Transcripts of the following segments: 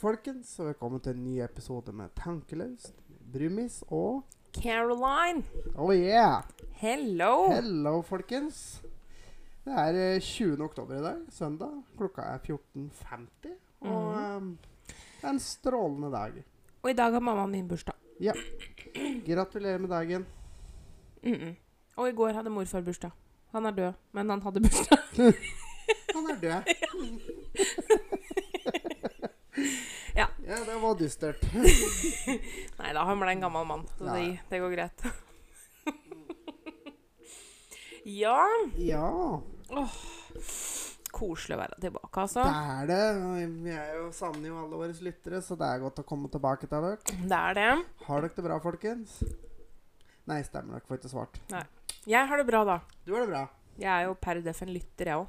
Dag folkens, og velkommen til en ny episode med Tankeløst, Brumis og Caroline, Oh yeah! hello! Hello, folkens. Det er eh, 20. oktober i dag, søndag. Klokka er 14.50. Og eh, det er en strålende dag. Og i dag har mammaen min bursdag. Ja. Gratulerer med dagen. Mm -mm. Og i går hadde morfar bursdag. Han er død, men han hadde bursdag. Han er død. Ja. ja, det var dystert. Nei da, han ble en gammel mann, så det, det går greit. ja Ja, Koselig å være tilbake, altså. det er det. Vi er jo savner jo alle våre lyttere, så det er godt å komme tilbake til dere. Det er det. Har dere det bra, folkens? Nei, stemmer. Dere får ikke svart. Jeg har det bra, da. Du har det bra? Jeg er jo per def en lytter, jeg òg.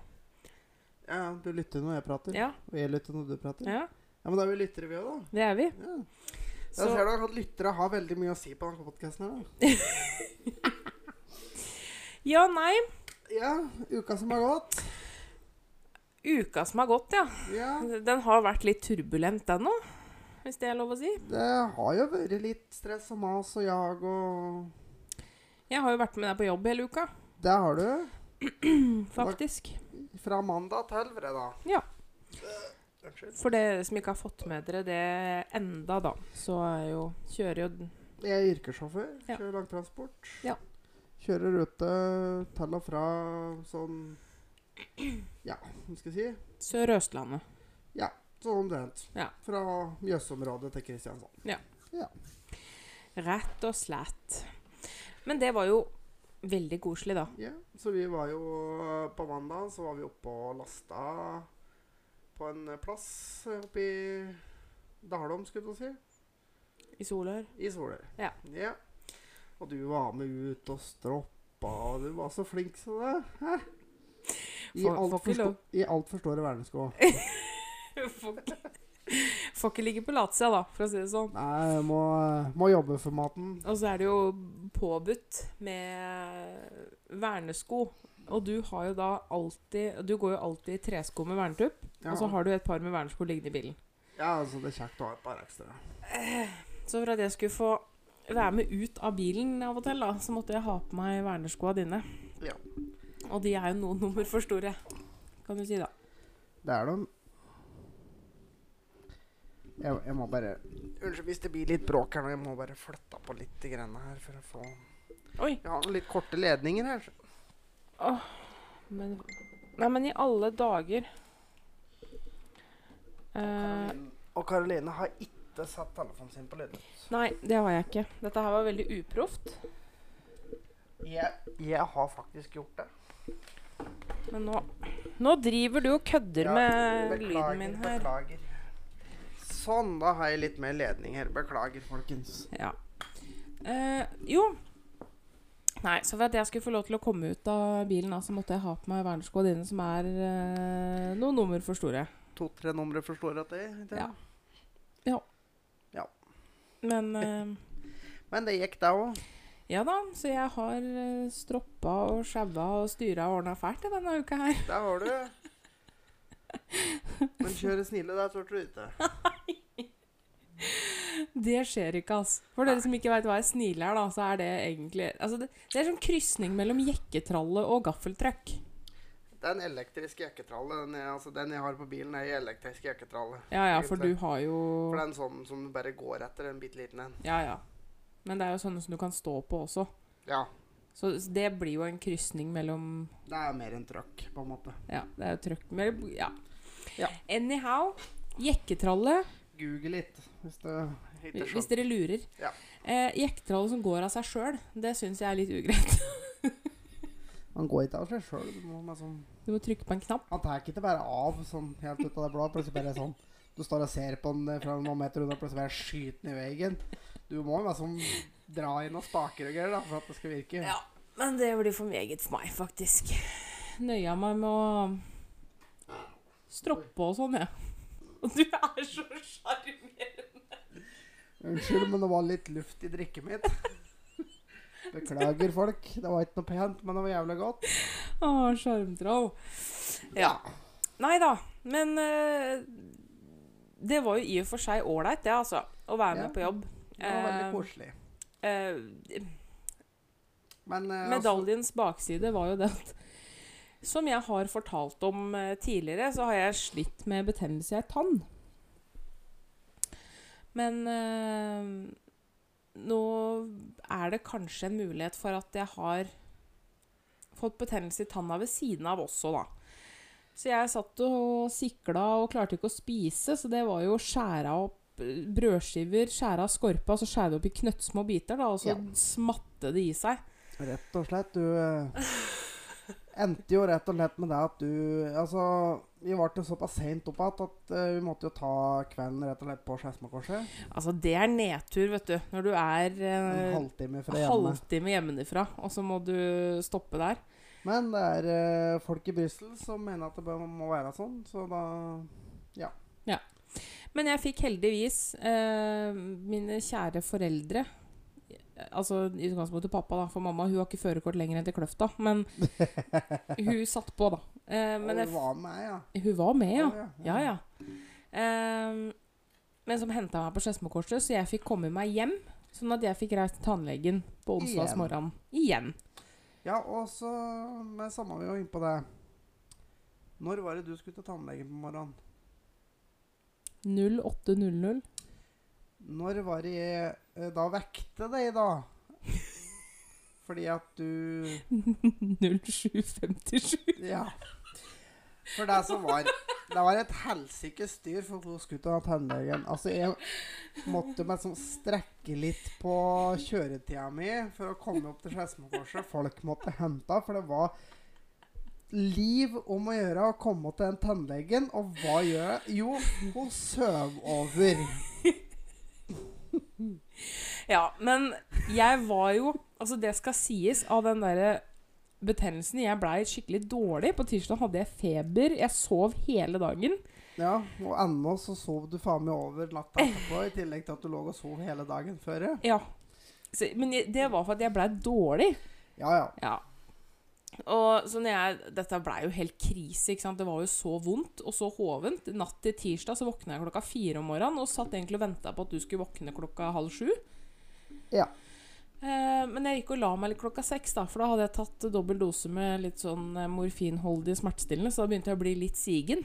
Ja, du lytter når jeg prater, Ja, og jeg lytter når du prater. Ja, ja, men da er vi lyttere, vi òg, da. det er vi. Ja. Jeg ser da at lyttere har veldig mye å si på denne podkasten her, da. Ja, nei. Ja, uka som har gått. Uka som har gått, ja. Ja, Den har vært litt turbulent, den òg. Hvis det er lov å si. det har jo vært litt stress og mas og jag og Jeg har jo vært med deg på jobb hele uka, Det har du. faktisk. Fra mandag til fredag. Ja. For dere som ikke har fått med dere det enda, da, så er jo Kjører jo Jeg er yrkessjåfør. Ja. Kjører langtransport. Ja. Kjører rute til og fra sånn Ja, hva skal jeg si? Sør-Østlandet. Ja, Sånn omtrent. Ja. Fra Mjøsområdet til Kristiansand. Ja. Rett og slett. Men det var jo veldig koselig, da. Ja, så vi var jo På mandag så var vi oppe og lasta på en plass oppe i Dalom, skulle du si. I Solør. I Solør. Ja. ja. Og du var med ut og stroppa, og du var så flink som det. Hæ? I altfor alt store vernesko. Får ikke, ligge på latsida, da, for å si det sånn. Nei, må, må jobbe for maten. Og så er det jo påbudt med vernesko. Og du har jo da alltid Du går jo alltid i tresko med vernetupp. Ja. Og så har du et par med vernesko liggende i bilen. ja, altså det er kjekt å ha et par ekstra. Så for at jeg skulle få være med ut av bilen av og til, da, så måtte jeg ha på meg verneskoa dine. Ja. Og de er jo noen nummer for store, kan du si, da. Det er de. Jeg, jeg må bare Unnskyld hvis det blir litt bråk her nå. Jeg må bare flytte på litt grann her for å få Oi. Jeg har noen litt korte ledninger her. Men Nei, men i alle dager eh, Og Karoline har ikke satt telefonen sin på lydløs. Nei, det har jeg ikke. Dette her var veldig uproft. Jeg, jeg har faktisk gjort det. Men nå Nå driver du og kødder Ja, med lyden min her. beklager. Sånn, da har jeg litt mer ledning her. Beklager, folkens. Ja. Eh, jo. Nei, så for at jeg skulle få lov til å komme ut av bilen, så måtte jeg ha på meg verneskoa dine, som er eh, noen nummer for store. To-tre numre store, at det ikke? Ja. Ja. Ja. Men eh, Men det gikk, det òg. ja da, så jeg har eh, stroppa og sjaua og styra og ordna fælt i denne uka her. Det har du. Men kjøre snille, det tør du ikke. Det skjer ikke, altså. For dere som ikke veit hva ei snile er, da, så er det egentlig Altså, det, det er sånn krysning mellom jekketralle og gaffeltruck. Det er en elektrisk jekketralle. Den, er, altså, den jeg har på bilen, er en elektrisk jekketralle. Ja ja, for du har jo For det er en sånn som du bare går etter, en bitte liten en. Ja ja. Men det er jo sånne som du kan stå på også. Ja. Så det blir jo en krysning mellom Det er mer en trøkk, på en måte. Ja, det er jo trøkk Ja. Ja. Anyhow. Jekketralle, Google litt, hvis det hvis dere lurer. Ja. Eh, jekketralle som går av seg sjøl, det syns jeg er litt ugreit. Man går ikke av seg sjøl. Du liksom Du må trykke på en knapp. Han tar ikke bare av sånn helt ut av det blå. Plutselig bare sånn Du står og ser på den fra noen meter unna, plutselig bare skyter den i veggen. Du må liksom dra inn og spaker og greier da, for at det skal virke. Ja, men det blir for meget for meg, faktisk. Nøya meg med å stroppe og sånn, jeg. Og du er så sjarmerende. Unnskyld, men det var litt luft i drikket mitt. Beklager, folk. Det var ikke noe pent, men det var jævlig godt. Å, sjarmtroll. Ja. Nei da, men uh, det var jo i og for seg ålreit, det, altså. Å være med Ja. på jobb. Det var veldig koselig. koselig. uh, Men eh, altså, Medaljens bakside var jo det at Som jeg har fortalt om eh, tidligere, så har jeg slitt med betennelse i ei tann. Men øh, nå er det kanskje en mulighet for at jeg har fått betennelse i tanna ved siden av også, da. Så jeg satt og sikla og klarte ikke å spise, så det var jo å skjære opp eh, brødskiver, skjære av skorpa, så skjære det opp i knøttsmå biter, da, og så Ja. smatte det i seg. Rett og slett. Du endte jo rett og slett med det at du Altså, vi ble til såpass seint opp igjen at uh, vi måtte jo ta kvelden rett og slett på Skedsmokorset. Altså, det er nedtur, vet du. Når du er En eh, halvtime fra hjemme. halvtime hjemmefra, og så må du stoppe der. Men det er uh, folk i Brussel som mener at det bør, må være sånn, så da Ja. ja. Men jeg fikk heldigvis mine kjære foreldre Altså i utgangspunktet pappa, da, for mamma hun har ikke førerkort lenger enn til Kløfta. Men hun satt på, da. Eh, jeg, var med, ja. hun var med, ja. Oh, Ja, ja. Ehm, men som henta meg på Skedsmokorset, så jeg fikk komme meg hjem. Sånn at jeg fikk reist til tannlegen på onsdagsmorgenen. Igjen. Ja, og så med samme vi var inne på det. Når var det du skulle til tannlegen på morgenen? 08.00. Når var det jeg eh, da vekte deg, da? Fordi at du 07.57. Ja. For det som var Det var et helsikes styr for hun skulle til tannlegen. Altså, jeg måtte meg sånn strekke litt på kjøretida mi for å komme opp til Skedsmokorset. Folk måtte hente, for det var liv om å gjøre å komme til den tannlegen. Og hva gjør jeg? Jo, hun søv over. Ja, men jeg var jo Altså, det skal sies av den derre betennelsen. Jeg blei skikkelig dårlig. På tirsdag hadde jeg feber. Jeg sov hele dagen. Ja, og ennå så sov du faen meg over natta etterpå, i tillegg til at du lå og sov hele dagen før. Ja. Så, men det var for at jeg blei dårlig. Ja, ja. Ja. Og så når jeg, Dette blei jo helt krise. ikke sant? Det var jo så vondt og så hovent. Natt til tirsdag så våkna jeg klokka fire om morgenen og satt egentlig og venta på at du skulle våkne klokka halv sju. Ja. Eh, men jeg gikk og la meg litt klokka seks, da, for da hadde jeg tatt dobbel dose med litt sånn eh, morfinholdig smertestillende, så da begynte jeg å bli litt sigen.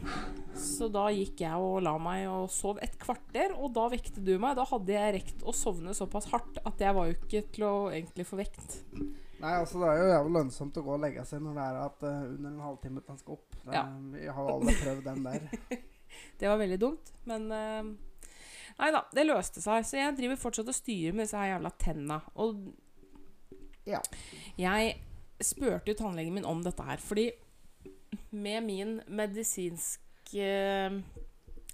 Så da gikk jeg og la meg og sov et kvarter, og da vekte du meg. Da hadde jeg rekt å sovne såpass hardt at jeg var jo ikke til å egentlig få vekt. Nei, altså Det er jo jævlig lønnsomt å gå og legge seg når det er at uh, under en halvtime til den skal opp. Det, Ja. Vi har jo alle prøvd den der. Det var veldig dumt, men uh, Nei da, det løste seg. Så jeg driver fortsatt og styrer med disse her jævla tenna. Og Ja. jeg spurte jo tannlegen min om dette her, fordi med min medisinske eh,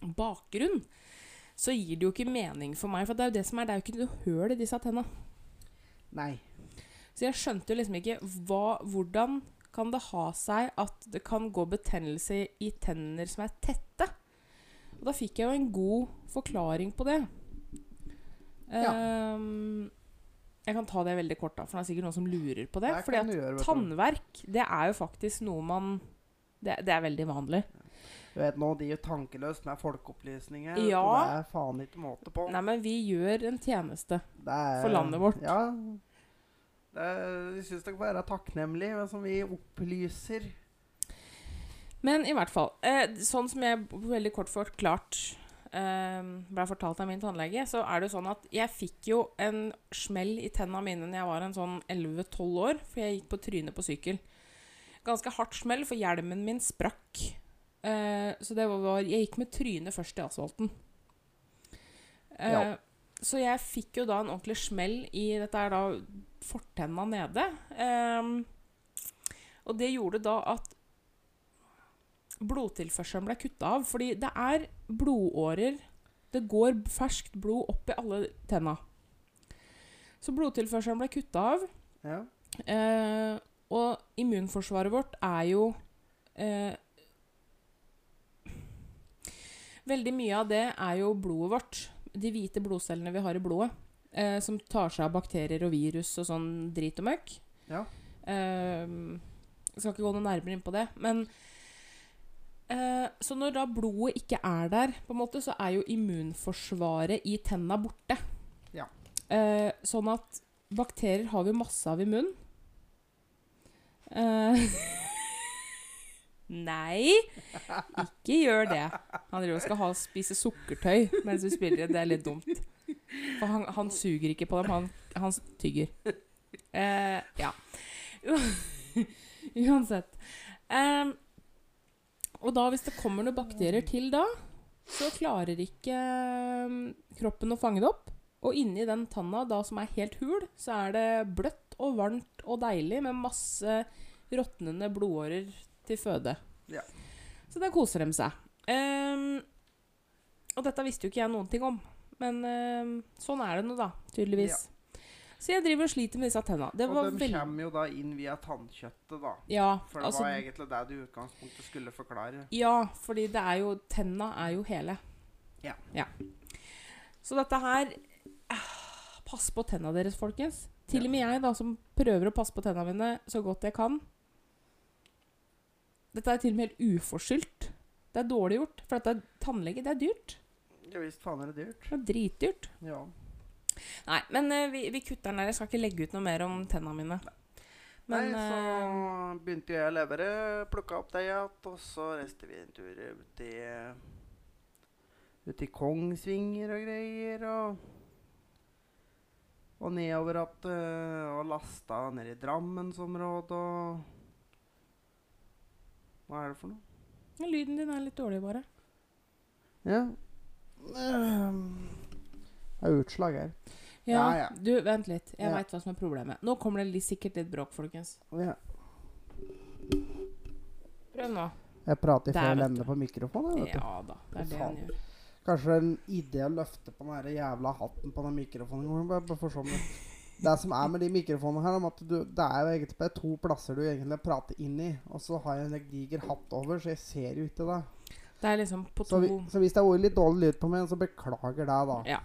bakgrunn så gir det jo ikke mening for meg. For det er jo det som er, det er jo ikke noe høl i disse tenna. Nei. Så jeg skjønte jo liksom ikke hva, hvordan kan det ha seg at det kan gå betennelse i tenner som er tette? Og da fikk jeg jo en god forklaring på det. Ja. Ehm, jeg kan ta det veldig kort, da, for det er sikkert noen som lurer på det. Fordi at tannverk, det er jo faktisk noe man Det, det er veldig vanlig. Du vet nå, de er jo tankeløst med folkeopplysninger. Ja. og Det er faen ikke måte på. Nei, men vi gjør en tjeneste. Er, for landet vårt. Ja. Jeg syns dere får være takknemlige som vi opplyser. Men i hvert fall. Eh, sånn som jeg veldig kort forklart eh, ble fortalt av min tannlege, så er det jo sånn at jeg fikk jo en smell i tenna mine når jeg var en sånn 11-12 år, for jeg gikk på trynet på sykkel. Ganske hardt smell, for hjelmen min sprakk. Eh, så det var Jeg gikk med trynet først i asfalten. Eh, Ja. Så jeg fikk jo da en ordentlig smell i Dette er da fortenna nede. Um, og det gjorde da at blodtilførselen ble kutta av. Fordi det er blodårer Det går ferskt blod opp i alle tenna. Så blodtilførselen ble kutta av. Ja. Eh, og immunforsvaret vårt er jo eh, Veldig mye av det er jo blodet vårt. De hvite blodcellene vi har i blodet. Eh, som tar seg av bakterier og virus og sånn drit og møkk. Ja. Eh, skal ikke gå noe nærmere inn på det. Men Eh, så når da blodet ikke er der, på en måte, så er jo immunforsvaret i tenna borte. Ja. Eh, sånn at bakterier har vi masse av i munnen. Eh, Nei, ikke gjør det. Han driver og skal ha, spise sukkertøy mens vi spiller. Det er litt dumt. For han, han suger ikke på dem, han, han tygger. Eh, ja. Uansett. Em, og da, hvis det kommer noen bakterier til da, så klarer ikke kroppen å fange det opp. Og inni den tanna, da som er helt hul, så er det bløtt og varmt og deilig med masse råtnende blodårer til føde. Ja. Så der koser de seg. Um, og dette visste jo ikke jeg noen ting om. Men em, sånn er det nå, da. Tydeligvis. Så jeg driver og sliter med disse tenna. Det var Og de veld... kommer jo da inn via tannkjøttet, da. Ja, For det altså var egentlig det du i utgangspunktet skulle forklare. Ja, fordi det er jo Tenna er jo hele. Ja. Så dette her ah, Pass på tenna deres, folkens. Til og med jeg, da, som prøver å passe på tenna mine så godt jeg kan. Dette er til og med helt uforskyldt. Det er dårlig gjort. For dette er tannlege, det er dyrt. Ja visst faen er det dyrt. Det er dritdyrt. Ja. Nei, men eh, vi, vi kutter den der. Jeg skal ikke legge ut noe mer om tenna mine. Men Nei, så eh, begynte jeg å levere, plukka opp deg igjen, og så reiste vi en tur ut i Ut i Kongsvinger og greier, og Og nedover att eh, Og lasta ned i Drammensområdet og Hva er det for noe? lyden din er litt dårlig, bare. Ja. Det er utslag her. Ja, Ja, ja. Du, vent litt. Jeg Ja. vet hva som er problemet. Nå kommer det litt, sikkert litt bråk, folkens. Ja. Prøv nå. Jeg prater i Der, feil vet ende på mikrofonen. Vet du. Ja da, det er det han gjør. Kanskje en idé å løfte på den jævla hatten på den mikrofonen. bare- for sånn. Det som er med de mikrofonene her, er at du, det er jo egentlig bare to plasser du egentlig prater inn i. Og så har jeg en diger hatt over, så jeg ser jo ikke det. Det er liksom på Så, to vi, så hvis det har vært litt dårlig lyd på meg, så beklager det, da. Ja.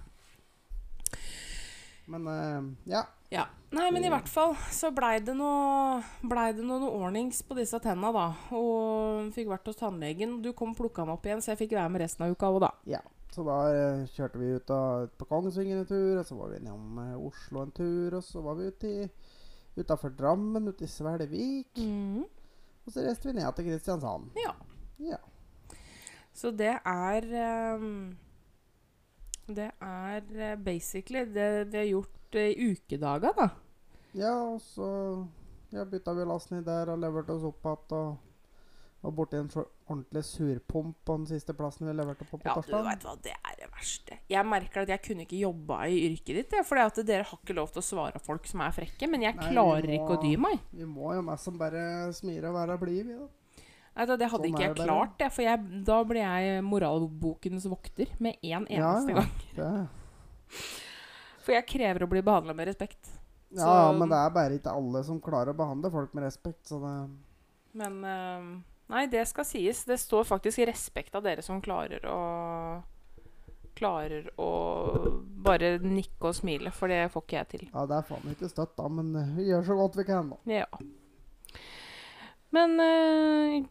Men uh, ja. ja. Nei, men i hvert fall så blei det noe Blei det noe, noe ordnings på disse tenna, da. Og fikk vært hos tannlegen. Du kom og plukka meg opp igjen, så jeg fikk være med resten av uka òg, da. ja. Så da eh, kjørte vi ut, av, på Kongsvinger en tur, og så var vi innom eh, Oslo en tur, og så var vi ute i utafor Drammen, ute i Svelvik. Mhm. Og så reiste vi ned til Kristiansand. Ja. Ja. Så det er um, Det er eh, basically det vi har gjort i i ukedager, da. Ja, og så ja, bytta vi lasten i der og leverte oss opp igjen. Og var borti en ordentlig surpomp på den siste plassen vi leverte på på Ja, du torsdag. vet hva, det er det verste. Jeg merker at jeg kunne ikke jobba i yrket ditt, Ja, at dere har ikke lov til å svare folk som er frekke. Men jeg Nei, klarer må- ikke å dy meg. Vi må jo mest som bare smire og være blide, vi, da. Nei, da, det hadde Sånn ikke jeg klart, det, for jeg, da ble jeg moralbokens vokter med én eneste ja, gang. Det. For jeg krever å bli behandla med respekt. Ja, Så- men det er bare ikke alle som klarer å behandle folk med respekt, så det Men uh, Nei, det skal sies. Det står faktisk respekt av dere som klarer å Klarer å bare nikke og smile, for det får ikke jeg til. Ja, det er faen ikke støtt, da, men vi gjør så godt vi kan, da. Ja. Men eh,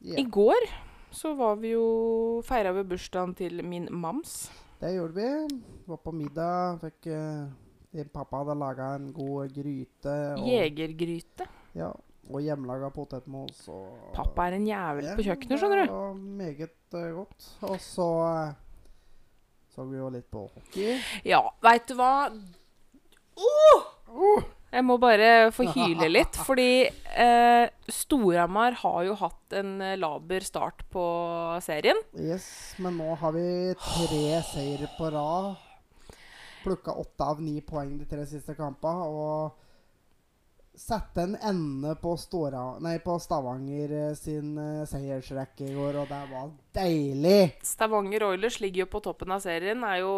Ja. i går så var vi jo Feira vi bursdagen til min mams. Det gjorde vi. Var på middag. Fikk uh, pappa hadde laga en god gryte. Og, Jegergryte. Ja, og hjemmelaga potetmos. Og, Pappa er en jævel Ja, på kjøkkenet, skjønner du. Var meget uh, godt. Og så uh, så vi jo litt på hockey. Ja, veit du hva? Uh! Jeg må bare få hyle litt, fordi eh, Storhamar har jo hatt en laber start på serien. Yes, men nå har vi tre seire på rad. Plukka åtte av ni poeng de tre siste kampene. Og sette en ende på, Stora, nei, på Stavanger eh, sin eh, seiersrekke i går, og det var deilig! Stavanger Oilers ligger jo på toppen av serien. Er jo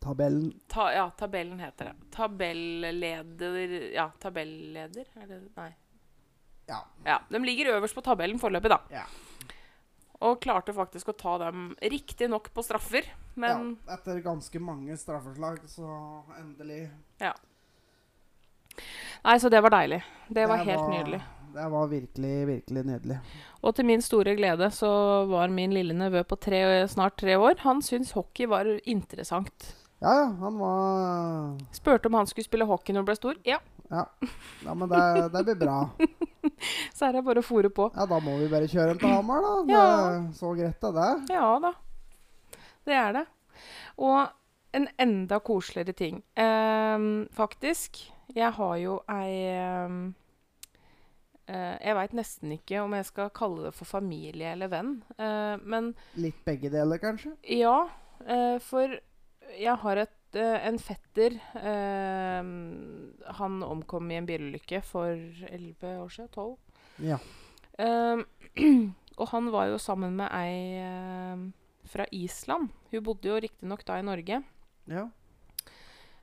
Tabellen ta, Ja, tabellen heter det. Tabelleder Ja, tabelleder? Er det Nei. Ja. Ja, De ligger øverst på tabellen foreløpig, da. Ja. Og klarte faktisk å ta dem riktignok på straffer, men ja, etter ganske mange straffeslag, så endelig Ja. Nei, så det var deilig. Det var helt nydelig. Det var virkelig, virkelig nydelig. Og til min store glede så var min lille nevø på tre, snart tre år Han syntes hockey var interessant. Ja, ja, han var Spurte om han skulle spille hockey når han ble stor. Ja, Ja, ja men det, det blir bra. så er det bare å fòre på. Ja, da må vi bare kjøre en til Hamar, da. Det, Ja. Så greit er det. Ja da. Det er det. Og en enda koseligere ting. Ehm, faktisk. Jeg har jo ei eh, Jeg veit nesten ikke om jeg skal kalle det for familie eller venn. Eh, men Litt begge deler, kanskje? ja, eh, for jeg har et, eh, en fetter ehm, Han omkom i en bilulykke for elleve år siden? Tolv? Ja. Ehm, og han var jo sammen med ei fra Island. Hun bodde jo riktignok da i Norge. Ja.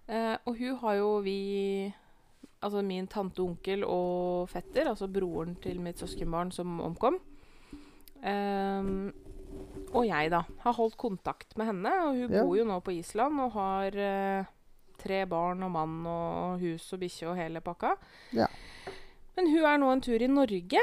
Uh, og hun har jo vi Altså min tante, onkel og fetter, altså broren til mitt søskenbarn som omkom. Ehm, og jeg, da, har holdt kontakt med henne. Og hun Ja. bor jo nå på Island og har eh, tre barn og mann og hus og bikkje og hele pakka. Ja. Men hun er nå en tur i Norge,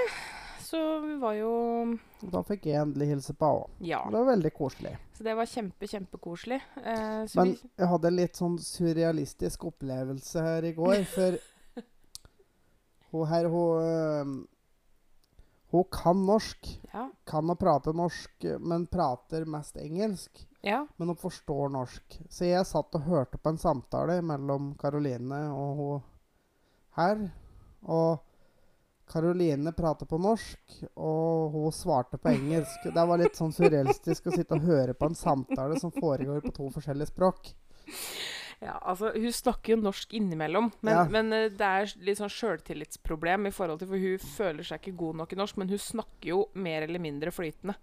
så vi var jo Da fikk jeg endelig hilse på henne. Ja. Det var veldig koselig. Så det var kjempe, kjempekoselig. Eh, Men jeg hadde en litt sånn surrealistisk opplevelse her i går, for hun her, hun øhm, Hun kan norsk. ja. Kan å prate norsk, men prater mest engelsk. ja. Men hun forstår norsk. Så jeg satt og hørte på en samtale mellom Karoline og hun her. Og Karoline prater på norsk, og hun svarte på engelsk. Det var litt sånn surrealistisk å sitte og høre på en samtale som foregår på to forskjellige språk. Ja, altså Hun snakker jo norsk innimellom, men, Ja. men eh, det er litt sånn sjøltillitsproblem. i forhold til, For hun føler seg ikke god nok i norsk, men hun snakker jo mer eller mindre flytende.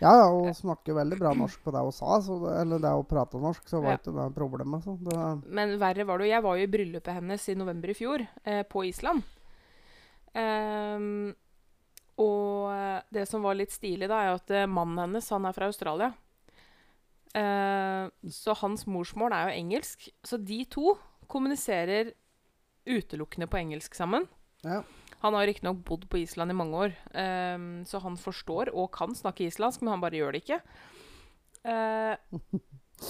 Ja, ja, hun snakker veldig bra norsk på det hun sa, så det, eller det hun prata norsk, så var Ja. ikke det problemet. Så det, Men verre var det jo Jeg var jo i bryllupet hennes i november i fjor, eh, på Island. Um, og eh, det som var litt stilig, da, er at eh, mannen hennes han er fra Australia. Eh, så hans morsmål er jo engelsk. Så de to kommuniserer utelukkende på engelsk sammen. ja. Han har riktignok bodd på Island i mange år, um, så han forstår og kan snakke islandsk, men han bare gjør det ikke. Uh,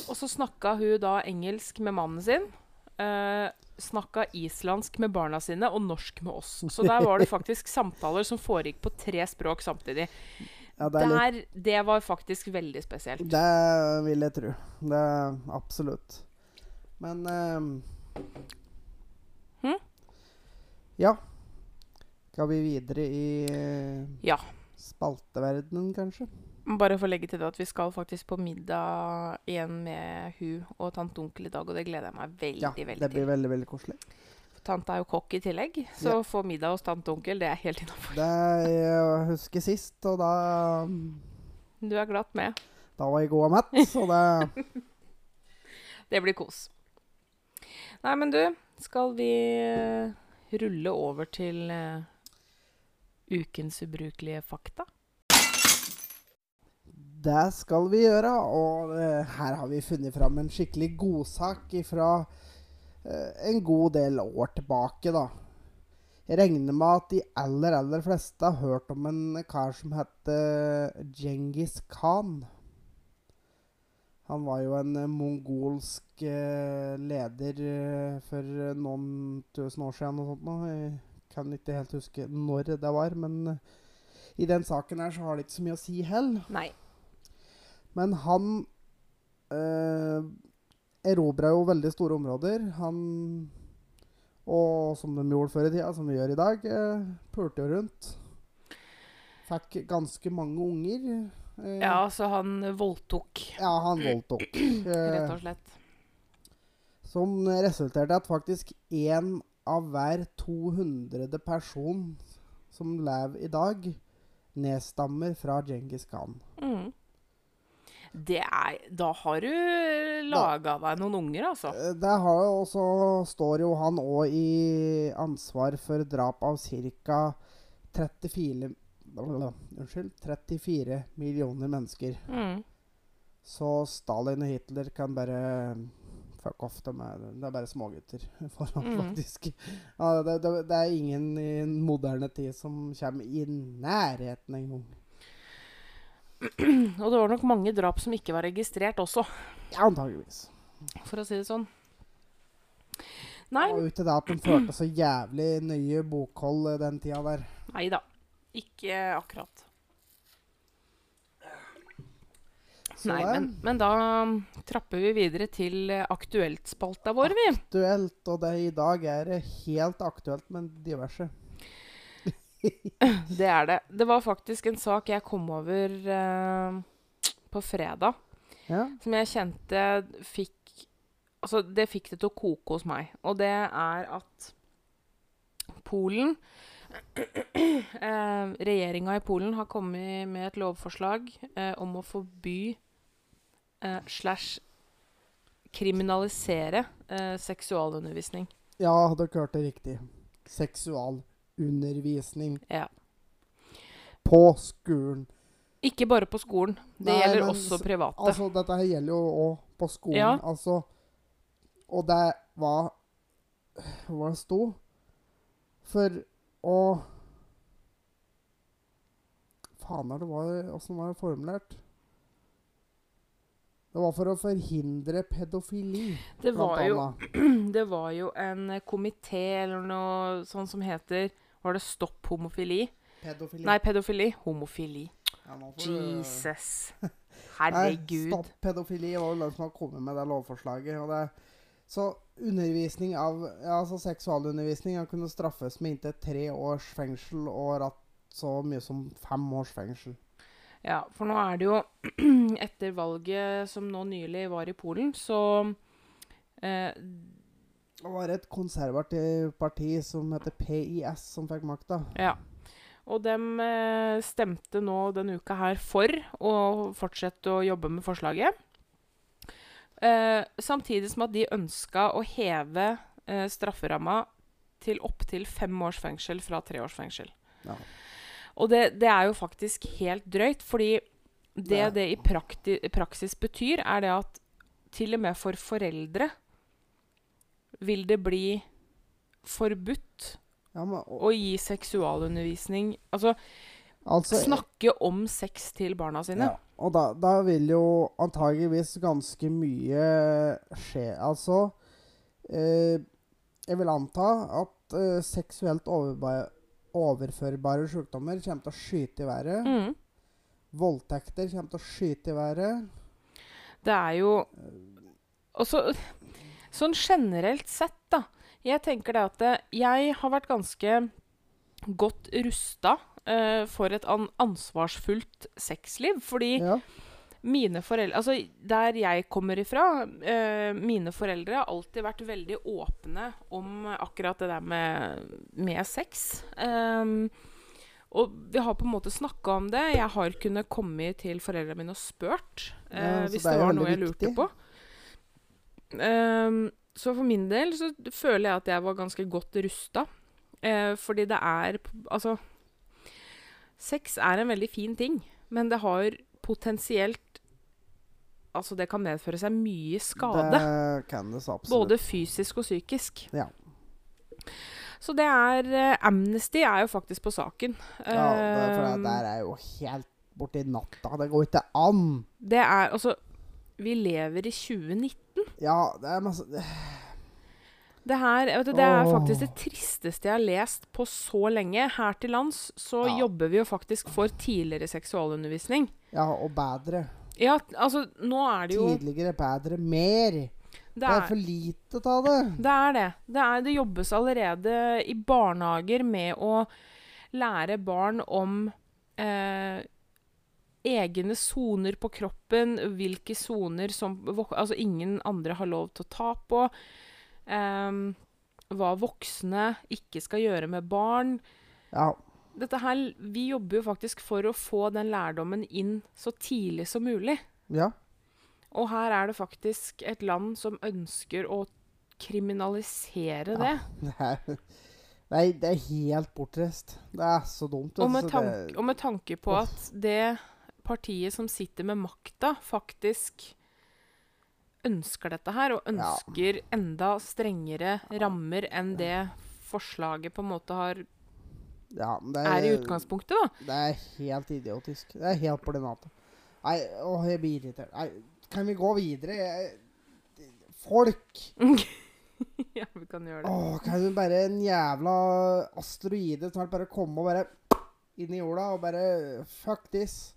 og så snakka hun da engelsk med mannen sin. Uh, snakka islandsk med barna sine og norsk med oss. Så der var det faktisk samtaler som foregikk på tre språk samtidig. Ja, det litt Der, det var faktisk veldig spesielt. Det vil jeg tro. Det Absolutt. Men ehm, Hm? Ja. Skal vi videre i Ja. spalteverdenen, kanskje? Bare for å legge til det at vi skal faktisk på middag igjen med hun og tante onkel i dag, og det gleder jeg meg veldig, Ja, veldig det blir veldig, veldig koselig. Tante er jo kokk i tillegg, så Ja. å få middag hos tante og onkel, det er helt innafor. Det jeg husker sist, og da Du er glatt med. Da var jeg god og mett, så det Det blir kos. Nei, men du, skal vi eh, rulle over til eh, ukens ubrukelige fakta? Det skal vi gjøre, og eh, her har vi funnet fram en skikkelig godsak fra en god del år tilbake, da. Jeg regner med at de aller, aller fleste har hørt om en kar som heter Djengis Khan. Han var jo en eh, mongolsk eh, leder eh, for eh, noen tusen år siden og sånt noe. Jeg kan ikke helt huske når det var, men eh, i den saken her så har det ikke så mye å si heller. Nei. Men han eh, erobra jo veldig store områder. Han Og som de gjorde før i tida, som vi gjør i dag, eh, pulte jo rundt. Fikk ganske mange unger. Eh, Ja, så han voldtok, ja, han voldtok. rett Eh, og slett. som resulterte i at faktisk én av hver 200 person som lever i dag, nedstammer fra Djengis Khan. Mm. Det er Da har du laga deg noen unger, altså. Eh, Det har jo også står jo han òg i ansvar for drap av ca. 34 Unnskyld 34 millioner mennesker. Mm. Så Stalin og Hitler kan bare Fuck off. De er, det er bare smågutter foran, Mm. faktisk. Ja, det, det, det er ingen i moderne tid som kommer i nærheten engang. Og det var nok mange drap som ikke var registrert også, Ja, antageligvis. for å si det sånn. Nei, Og ut til det at de førte så jævlig nøye bokhold eh, den tida der. nei da. Ikke akkurat. Så Nei, men, men da um, trapper vi videre til eh, aktuelt-spalta vår, vi. aktuelt, og det, i dag er helt aktuelt men diverse. Det er det. Det var faktisk en sak jeg kom over eh, på fredag, Ja. som jeg kjente fikk Altså, det fikk det til å koke hos meg. Og det er at Polen eh, Regjeringa i Polen har kommet med et lovforslag eh, om å forby eh, slash kriminalisere eh, seksualundervisning. ja, dere hørte riktig. Seksualundervisning Ja. på skolen. Ikke bare på skolen. Det Nei, gjelder men også private. Altså, dette her gjelder jo òg på skolen. Ja. Altså Og det var Hva det sto? For å Faen er det var Åssen var det formulert? Det var for å forhindre pedofili, det, var jo, det var jo en komité eller noe sånn som heter Var det Stopp homofili? Pedofili. Nei, pedofili. Homofili. Ja, Jesus. Nei, Herregud. Stopp pedofili var jo den som har kommet med det lovforslaget. Og det, så undervisning av altså seksualundervisning har kunnet straffes med inntil tre års fengsel og ratt så mye som fem års fengsel. Ja, for nå er det jo Etter valget som nå nylig var i Polen, så eh, Det var et konservativt parti som heter PIS, som fikk makta. Ja. Og de eh, stemte nå denne uka her for å fortsette å jobbe med forslaget. Eh, samtidig som at de ønska å heve eh, strafferamma til opptil fem års fengsel fra tre års fengsel. Ja. Og det, det er jo faktisk helt drøyt, fordi det Det er- det i praksis betyr, er det at til og med for foreldre vil det bli forbudt Ja, men, og, å gi seksualundervisning Altså altså, snakke om sex til barna sine. Ja, og da, da vil jo antageligvis ganske mye skje. Altså eh, Jeg vil anta at eh, seksuelt overførbare sykdommer kommer til å skyte i været. Mm. Voldtekter kommer til å skyte i været. Det er jo også, Sånn generelt sett, da. Jeg tenker det at jeg har vært ganske godt rusta uh, for et ansvarsfullt sexliv. Fordi Ja. mine foreldre Altså, der jeg kommer ifra uh, Mine foreldre har alltid vært veldig åpne om akkurat det der med, med sex. Um, og vi har på en måte snakka om det. Jeg har kunnet komme til foreldrene mine og spurt uh, Ja, hvis det det var noe jeg lurte viktig. på. Ehm, så for min del så føler jeg at jeg var ganske godt rusta. Uh, fordi det er Altså Sex er en veldig fin ting, men det har potensielt Altså, det kan medføre seg mye skade. Det kan det så absolutt. Både fysisk og psykisk. Ja. Så det er uh, Amnesty er jo faktisk på saken. Ja, det, for det Ehm, der er jo helt borti natta. Det går ikke an. det er Altså, vi lever i 2019. Ja, det er masse Det her, vet du, det er faktisk det tristeste jeg har lest på så lenge. Her til lands så Ja. jobber vi jo faktisk for tidligere seksualundervisning. Ja, og bedre. Ja, altså, nå er det jo Tidligere, bedre, mer. Det Det er er, for lite av det. det er det. Det, er, det jobbes allerede i barnehager med å lære barn om eh, egne soner på kroppen, hvilke soner som altså ingen andre har lov til å ta på. Um, hva voksne ikke skal gjøre med barn. Ja. Dette her, vi jobber jo faktisk for å få den lærdommen inn så tidlig som mulig. ja. Og her er det faktisk et land som ønsker å kriminalisere det. Det er, nei, det er helt bortreist. Det er så dumt. Og med, tanke, og med tanke på at det partiet som sitter med makta, faktisk ønsker dette her, og Ja. ønsker enda strengere rammer enn det forslaget på en måte har, Ja, det er i utgangspunktet, da. Det er helt idiotisk. Det er helt natta. Nei, åh, jeg blir irritert. Nei, kan vi gå videre? Jeg, folk! ja, vi kan gjøre det. Åh, kan du bare en jævla asteroide snart bare komme og bare inn i jorda og bare Fuck this.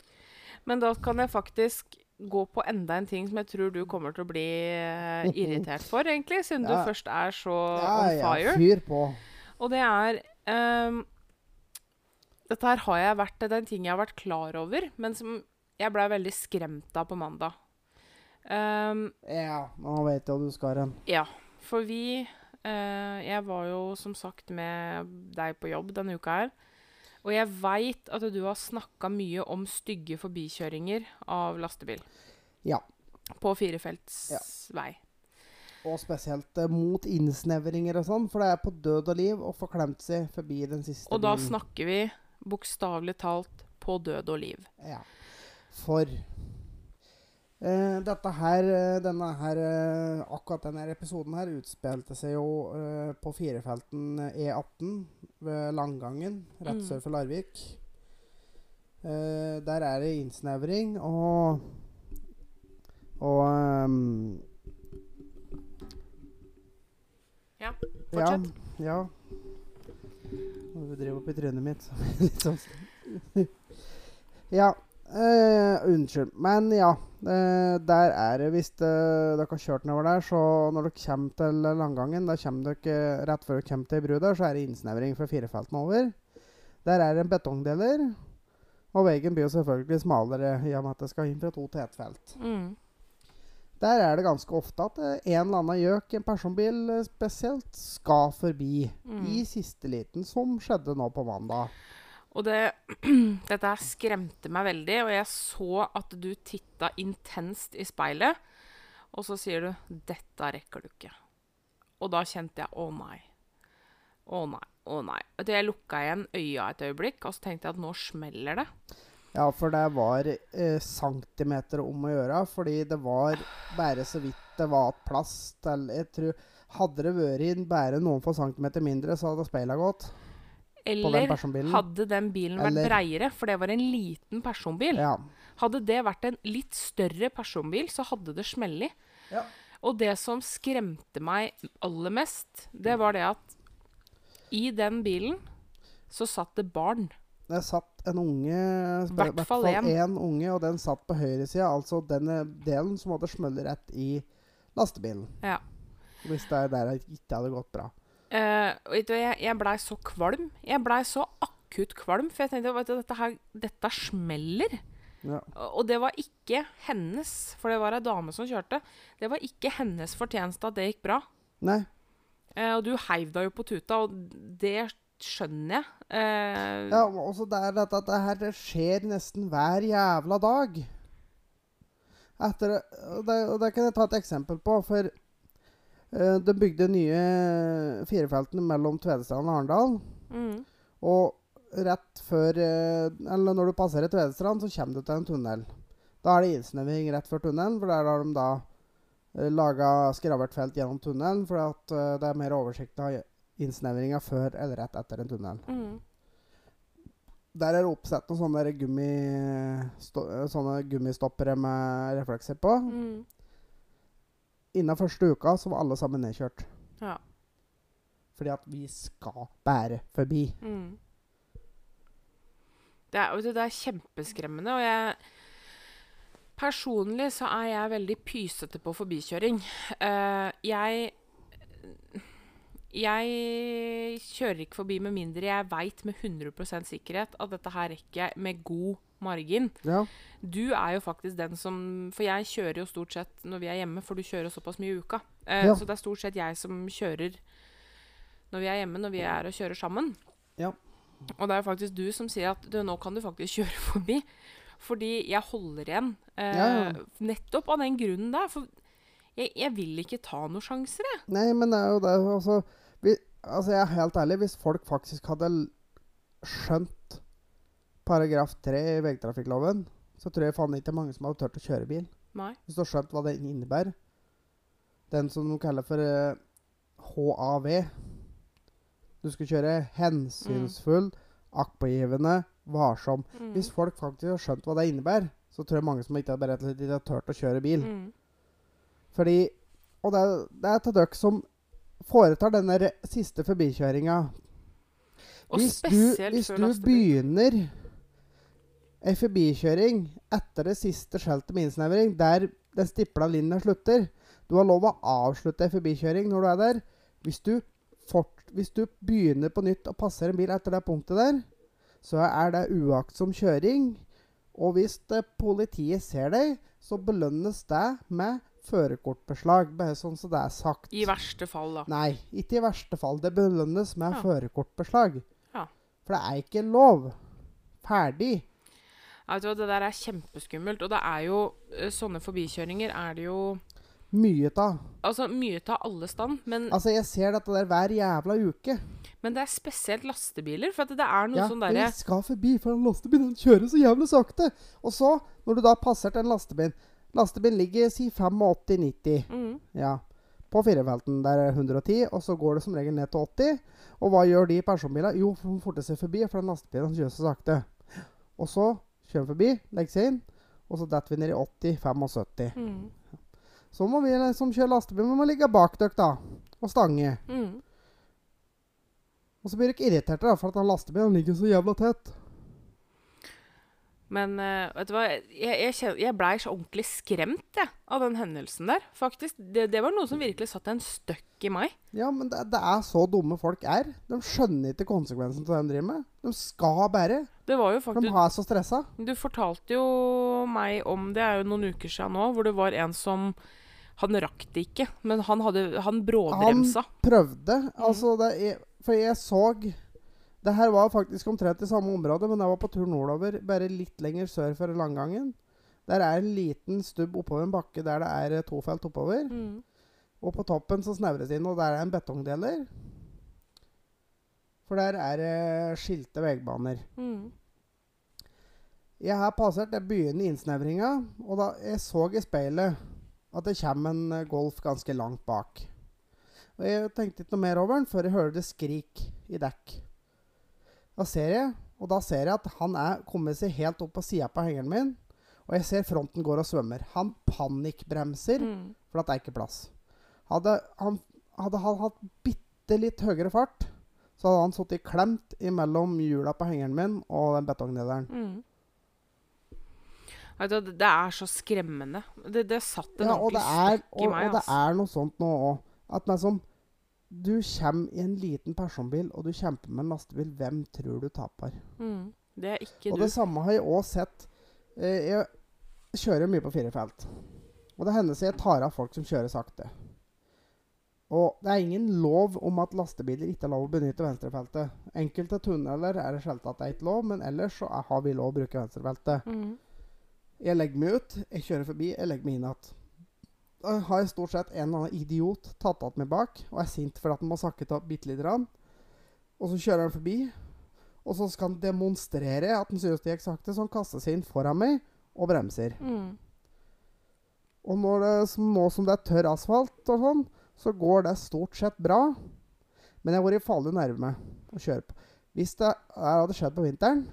Men da kan jeg faktisk gå på enda en ting som jeg tror du kommer til å bli eh, irritert for, egentlig, siden Ja. du først er så Ja, on ja, fire. fyr på. Og det er um, Dette her har jeg vært Det er en ting jeg har vært klar over, men som jeg blei veldig skremt av på mandag. Um, Ja, nå vet jeg hva du skal hen. ja, for vi uh, Jeg var jo som sagt med deg på jobb denne uka her. Og jeg veit at du har snakka mye om stygge forbikjøringer av lastebil. Ja. På firefelts vei. Og spesielt eh, mot innsnevringer og sånn, for det er på død og liv å få klemt seg forbi den siste Og da bilen. snakker vi bokstavelig talt på død og liv. Ja. For dette her, eh, denne her eh, Akkurat denne episoden her utspilte seg jo uh, på firefelten E18 ved Langgangen, rett Mm. sør for Larvik. Uh, der er det innsnevring og Og um, Ja, Ja, fortsett. ja. Du driver opp i trynet mitt. litt sånn. ja. Eh, unnskyld. Men ja. eh, der er det Hvis eh, dere har kjørt nedover der, så når dere kommer til Langgangen, da kommer dere rett før dere kommer til bru der, så er det innsnevring fra firefeltene over. Der er det en betongdeler. Og veien blir jo selvfølgelig smalere i og med at det skal inn fra to til ett felt. Mm. Der er det ganske ofte at en eller annen gjøk, en personbil spesielt, skal forbi Mm. i siste liten, som skjedde nå på mandag. Og det, dette her skremte meg veldig, og jeg så at du titta intenst i speilet. Og så sier du 'Dette rekker du ikke'. Og da kjente jeg 'Å nei'. Å nei. Å nei. Jeg lukka igjen øya et øyeblikk, og så tenkte jeg at nå smeller det. Ja, for det var eh, centimeter om å gjøre, fordi det var bare så vidt det var plass til Jeg tror Hadde det vært bare noen få centimeter mindre, så hadde speila gått på den Eller hadde den bilen vært Eller- breiere, for det var en liten personbil. Ja. Hadde det vært en litt større personbil, så hadde det smellet. Ja. Og det som skremte meg aller mest, det var det at i den bilen så satt det barn. Det satt en unge I Hvert fall én unge, og den satt på høyresida, altså den delen som hadde smelt rett i lastebilen. Ja. Hvis det er der det ikke hadde gått bra. Eh, og jeg jeg blei så kvalm. Jeg blei så akutt kvalm, for jeg tenkte at dette, her, dette smeller. Ja. Og det var ikke hennes, for det var ei dame som kjørte. Det var ikke hennes fortjeneste at det gikk bra. Nei. Uh, og du heiv deg jo på tuta, og det skjønner jeg. Uh, Ja, og også det er dette at det her skjer nesten hver jævla dag. Etter, og det, og det kan jeg ta et eksempel på, for de bygde nye firefeltene mellom Tvedestrand og Arendal. mm, Og rett før eh, Eller når du passerer Tvedestrand, så kommer du til en tunnel. Da er det innsnevring rett før tunnelen, for der har de da uh, laga skravertfelt gjennom tunnelen, for at uh, det er mer oversikt av innsnevringa før eller rett etter en tunnel. mm. Der er det oppsett noen sånne, gummi, eh, sånne gummistoppere med reflekser på. Mm. Innen første uka så var alle sammen nedkjørt. Ja. Fordi at vi skal bære forbi. Mm. Det, er, det er kjempeskremmende, og jeg Personlig så er jeg veldig pysete på forbikjøring. Uh, jeg Jeg kjører ikke forbi med mindre jeg veit med 100 sikkerhet at dette her rekker jeg med god margin. Ja. Du er jo faktisk den som For jeg kjører jo stort sett når vi er hjemme, for du kjører såpass mye i uka. Eh, Ja. Så det er stort sett jeg som kjører når vi er hjemme, når vi er og kjører sammen. Ja. Og det er jo faktisk du som sier at du, nå kan du faktisk kjøre forbi. Fordi jeg holder igjen. Eh. Nettopp av den grunnen der. For jeg, jeg vil ikke ta noen sjanser, jeg. Nei, men det er jo det altså, altså, jeg er helt ærlig. Hvis folk faktisk hadde skjønt paragraf 3 i vegtrafikkloven, så tror jeg faen ikke mange som hadde turt å kjøre bil. Nei. Hvis du har skjønt hva det innebærer. den som de kaller for uh, HAV. Du skal kjøre hensynsfull, aktpågivende, varsom. Mm. Hvis folk faktisk har skjønt hva det innebærer, så tror jeg mange som ikke har turt å kjøre bil. Mm. Fordi Og det er, det er til dere som foretar denne siste forbikjøringa. Hvis du, hvis du begynner ei forbikjøring etter det siste skjeltet med innsnevring, der den stipla linja slutter Du har lov å avslutte ei forbikjøring når du er der. Hvis du, fort, hvis du begynner på nytt og passer en bil etter det punktet der, så er det uaktsom kjøring. Og hvis det, politiet ser deg, så belønnes det med førerkortbeslag. Bare sånn som det er sagt. I verste fall, da. Nei, ikke i verste fall. Det belønnes med Ja. førerkortbeslag. Ja. For det er ikke lov. Ferdig. Ja, vet du hva, Det der er kjempeskummelt. Og det er jo eh, Sånne forbikjøringer er det jo Mye av. Altså mye av alle stand, men, Altså, jeg ser dette der hver jævla uke. men det er spesielt lastebiler. For at det er noe Ja, sånn derre jeg skal forbi, for den kjører så jævlig sakte. Og så, når du da passer til en lastebil Lastebilen ligger si 85-90. mm, Ja. På firefelten der er 110, og så går det som regel ned til 80. Og hva gjør de personbilene? Jo, de forter seg forbi, for den lastebilen kjører så sakte. Og så kjører vi forbi, legger seg inn, og så detter vi ned i 80-75. mm, Så må vi som kjører lastebil, vi må ligge bak dere, da. Og stange. mm. Og så blir dere irriterte, da, for at den lastebilen ligger så jævla tett. Men uh, vet du hva, jeg, jeg, jeg blei så ordentlig skremt jeg, av den hendelsen der. Faktisk. Det, det var noe som virkelig satte en støkk i meg. Ja, men det, det er så dumme folk er. De skjønner ikke konsekvensen av det de driver med. De skal bare. Det var jo faktisk de er så stressa. Du fortalte jo meg om det er jo noen uker siden nå, hvor det var en som Han rakk det ikke, men han, hadde, han bråbremsa. Prøvde. Mm. Altså, det er, for jeg så Det her var faktisk omtrent i samme område, men jeg var på tur nordover, bare litt lenger sør for Langgangen. Der er en liten stubb oppover en bakke der det er eh, to felt oppover. Mm. Og på toppen så snevres det inn, og der er en betongdeler. For der er det skilte veibaner. Mm. Jeg har passert jeg begynnende innsnevringa, og da jeg så i speilet at det kommer en eh, Golf ganske langt bak. Og Jeg tenkte ikke noe mer over den før jeg hørte skrik i dekk. Da ser jeg, og da ser jeg at han er kommet seg helt opp på sida på hengeren min. Og jeg ser fronten går og svømmer. Han panikkbremser, Mm. for at det er ikke plass. Hadde han, hadde han hatt bitte litt høyere fart, så hadde han sittet klemt mellom hjula på hengeren min og den betongnederen. Mm. Det- det er så skremmende. Det, det satt en Ja, ordentlig støkk i meg. og det altså. er noe sånt nå òg. At liksom Du kommer i en liten personbil, og du kjemper med en lastebil. Hvem tror du taper? Mm. Det er ikke Og du. det samme har jeg òg sett. Eh, jeg kjører mye på firefelt. Og det hender så jeg tar av folk som kjører sakte. Og det er ingen lov om at lastebiler ikke er lov å benytte venstrefeltet. Enkelte tunneler er det skjelt at det er ikke lov, men ellers så har vi lov å bruke venstrefeltet. Mm. Jeg legger meg ut, jeg kjører forbi, jeg legger meg inn igjen. Da har jeg stort sett en eller annen idiot tatt att meg bak og er sint for at han må sakke av bitte lite grann. Og så kjører han forbi, og så skal han demonstrere at han synes det gikk sakte, så han kaster seg inn foran meg og bremser. Mm. Og når det, som, nå som det er tørr asfalt og sånn, så går det stort sett bra. Men jeg har vært farlig nærme å kjøre på. Hvis det hadde skjedd på vinteren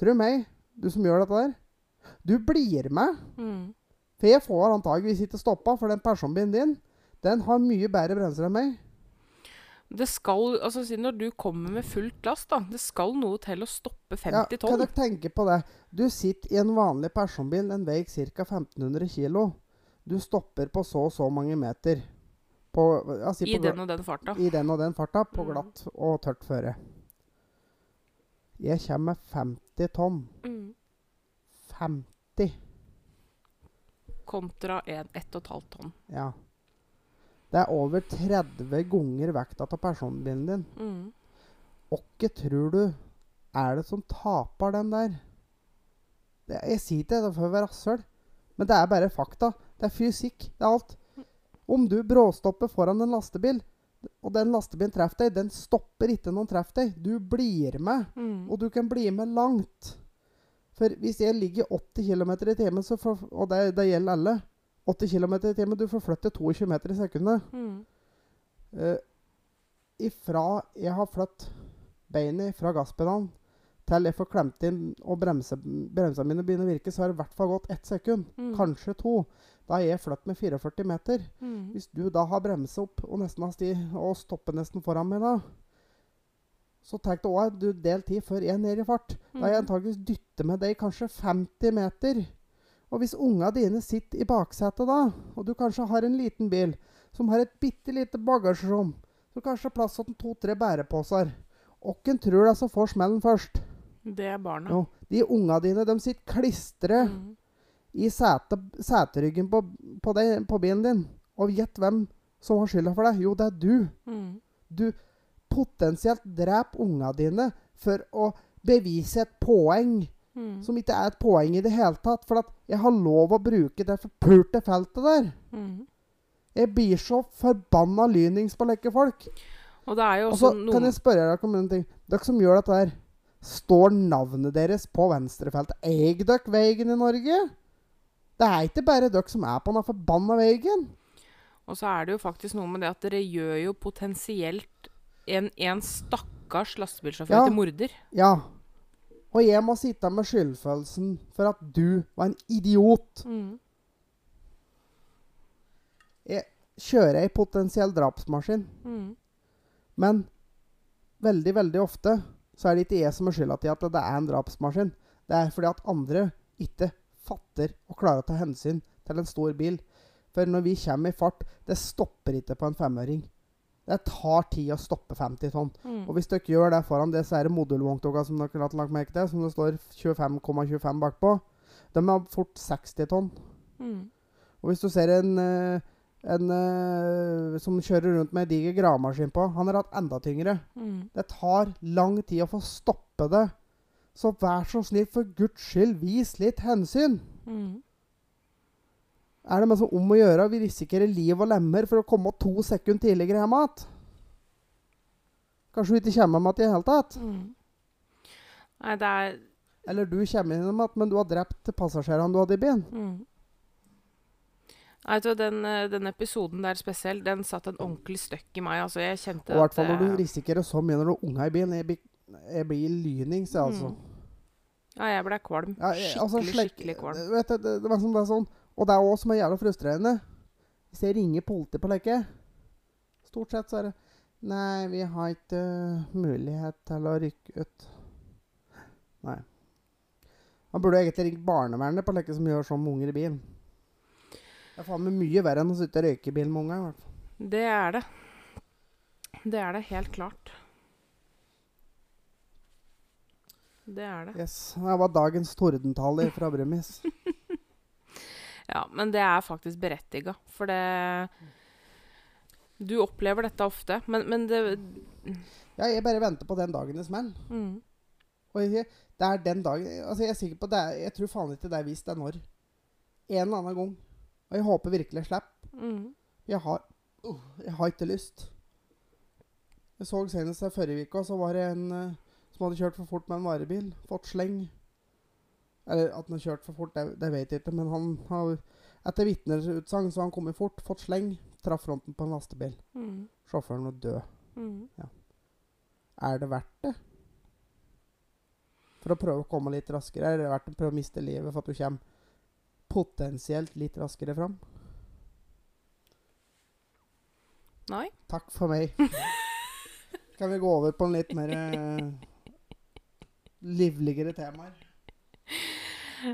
Tro meg, du som gjør dette der, du blir med. Mm. For jeg får antageligvis ikke stoppa, for den personbilen din den har mye bedre bremser enn meg. Det skal, altså Når du kommer med fullt last, da Det skal noe til å stoppe Ja, 50 kan dere tenke på det? Du sitter i en vanlig personbil, den veier ca. 1500 kg. Du stopper på så og så mange meter. På, si I på, den og den farta. I den og den farta, på Mm. glatt og tørt føre. Jeg kommer med 50 tonn. Mm. 50. Kontra 1,5 tonn. Ja. Det er over 30 ganger vekta av personbilen din. Mm. Åkke tror du er det som taper den der? Det, jeg sier ikke det for å være rasshøl, men det er bare fakta. Det er fysikk. Det er alt. Om du bråstopper foran en lastebil, og den lastebilen treffer deg, den stopper ikke når den treffer deg. Du blir med, Mm. og du kan bli med langt. For hvis jeg ligger 80 km i timen, og det, det gjelder alle 80 km i timen. Du forflytter 22 meter i sekundet. Mm. Uh, ifra jeg har flyttet beinet fra gasspedalen til jeg får klemt inn og bremse, bremsene mine begynner å virke, så har det i hvert fall gått ett sekund. Mm. Kanskje to. Da har jeg flyttet med 44 meter. Mm. Hvis du da har bremset opp og nesten har sti og stoppet nesten foran meg da, så tenk deg òg du del tid før jeg er nede i fart. Da har jeg Mm. antakeligvis dyttet med deg kanskje 50 meter. Og hvis unga dine sitter i baksetet da, og du kanskje har en liten bil som har et bitte lite bagasjerom, så kanskje det er plass til to-tre bæreposer, hvem tror du som får smellen først? Det er barna. Jo, de unga dine de sitter klistret Mm. i sete, seteryggen på, på, på bilen din. Og gjett hvem som har skylda for det? Jo, det er du. Mm. Du potensielt drepe unga dine for å bevise et poeng Mm. som ikke er et poeng i det hele tatt. For at jeg har lov å bruke det forpulte feltet der. Mm. Jeg blir så forbanna lynings på lekke folk. Og det er jo også, så kan jeg spørre dere om en ting. Dere som gjør dette her, står navnet deres på venstrefeltet? Eier dere veien i Norge? Det er ikke bare dere som er på den forbanna veien. Og så er det jo faktisk noe med det at dere gjør jo potensielt en, en stakkars lastebilsjåfør Ja. til morder. Ja. Og jeg må sitte med skyldfølelsen for at du var en idiot. Mm. Jeg kjører ei potensiell drapsmaskin, Mm. men veldig, veldig ofte så er det ikke jeg som er skylda til at det er en drapsmaskin. Det er fordi at andre ikke fatter og klarer å ta hensyn til en stor bil. For når vi kommer i fart, det stopper ikke på en femøring. Det tar tid å stoppe 50 tonn. Mm. Og hvis dere ikke gjør det foran disse her modulvogntogene som dere har lagt merke til, som det står 25,25 bakpå, de har fort 60 tonn. Mm. Og hvis du ser en, eh, en eh, som kjører rundt med en diger gravemaskin på, han har hatt enda tyngre. Mm. Det tar lang tid å få stoppe det. Så vær så snill, for guds skyld, vis litt hensyn. Mm. Er det mest om å gjøre? Vi risikerer liv og lemmer for å komme to sekunder tidligere hjem igjen. Kanskje du ikke kommer hjem igjen i det hele tatt? Mm. Nei, det er Eller du kommer hjem igjen, men du har drept passasjerene du hadde i bilen. mm. Nei, du, den, eh, den episoden der spesielt, den satt en ordentlig støkk i meg. Altså, jeg kjente Og i hvert fall når du risikerer så mye når du har unger i bilen. Jeg blir, jeg blir lynings, jeg, altså. Mm. Ja, jeg ble kvalm. Ja, jeg- Skikkelig, altså, slik- skikkelig kvalm. Vet du, det, det, var som det er sånn. Og det er òg som er jævla frustrerende. Hvis jeg ringer politiet på leke Stort sett så er det Nei, vi har ikke eh, mulighet til å rykke ut. Nei. Man burde egentlig ringt barnevernet på leke som gjør sånn med unger i bilen. Det er faen meg mye verre enn å sitte og røyke i bilen med unger. Det er det. Det er det helt klart. Det er det. Yes, Det var dagens tordentale fra Brumis. Ja, men det er faktisk berettiga, for det Du opplever dette ofte, men, men det Ja, jeg bare venter på den dagen det smeller. mm, Og jeg, det er den dagen Altså, jeg er sikker på det er, Jeg tror faen ikke det er visst det er når. En eller annen gang. Og jeg håper virkelig jeg slipper. mm, Jeg har uh, Jeg har ikke lyst. Jeg så senest forrige uke, så var det en uh, som hadde kjørt for fort med en varebil. Fått sleng. Eller at han har kjørt for fort, det, det vet jeg ikke. Men han har etter vitners utsagn så har han kommet fort, fått sleng. Traff fronten på en lastebil. mm, Sjåføren var død. mm. Er det verdt det? For å prøve å komme litt raskere? Er det verdt å prøve å miste livet for at du kommer potensielt litt raskere fram? Nei. Takk for meg. kan vi gå over på en litt mer eh, livligere temaer?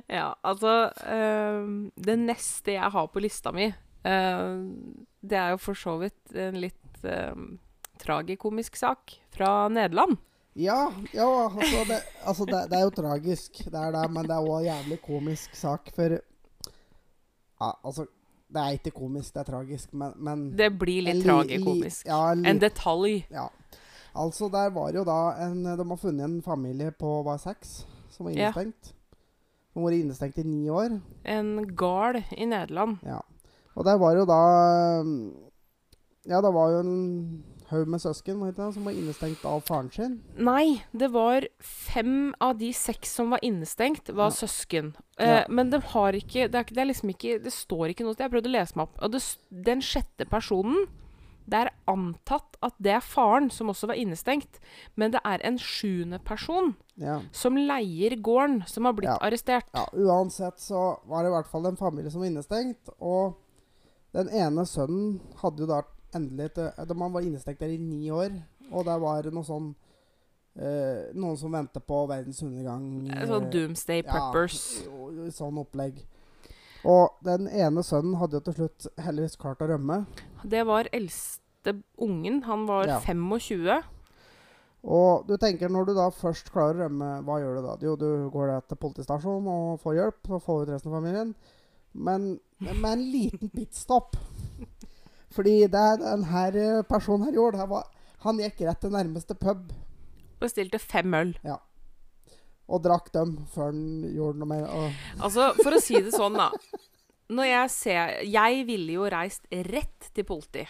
Ja, altså ehm, Det neste jeg har på lista mi, ehm, det er jo for så vidt en litt ehm, tragikomisk sak fra Nederland. Ja, ja altså, det, altså det, det er jo tragisk, det er det, men det er òg en jævlig komisk sak, for ja, Altså, det er ikke komisk, det er tragisk, men, men Det blir litt en, tragikomisk. li- Ja, li- En detalj. Ja. Altså, der var jo da en De har funnet en familie på hva, seks som var innestengt. Som var innestengt i ni år. En gard i Nederland. Ja. Og der var jo da um, Ja, det var jo en haug med søsken det som var innestengt av faren sin. Nei, det var fem av de seks som var innestengt, var Ja. søsken. Ja. Eh, men de har ikke det, er, det er liksom ikke Det står ikke noe sted. Jeg prøvde å lese meg opp. Og det, den sjette personen Det er antatt at det er faren, som også var innestengt. Men det er en sjuende person Ja. som leier gården, som har blitt Ja. arrestert. ja. Uansett så var det i hvert fall en familie som var innestengt. Og den ene sønnen hadde jo da endelig til, Man var innestengt der i ni år, og der var noe sånn eh, Noen som venter på verdens undergang. Sånn eh, Doomsday Preppers. Ja, sånn opplegg. Og den ene sønnen hadde jo til slutt heldigvis klart å rømme. Det var eldste ungen. Han var Ja. 25. Og du tenker når du da først klarer å rømme, hva gjør du da? Jo, du går da til politistasjonen og får hjelp og får ut resten av familien. Men med en liten pitstop. Fordi det denne personen her gjorde, det var, han gikk rett til nærmeste pub Bestilte fem øl. Og drakk dem før han gjorde noe mer. Altså, for å si det sånn, da. Når jeg ser Jeg ville jo reist rett til politi.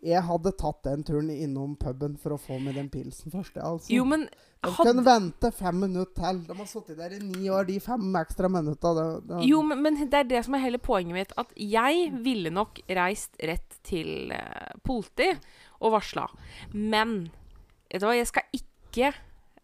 jeg hadde tatt den turen innom puben for å få med den pilsen først. Altså. Jo, men De hadde, kunne vente fem minutter til. De har sittet der i ni år, de fem ekstra minutter. Det, det, jo, men, men det er det som er hele poenget mitt. At jeg ville nok reist rett til uh, politi og varsla. Men vet du hva, jeg skal ikke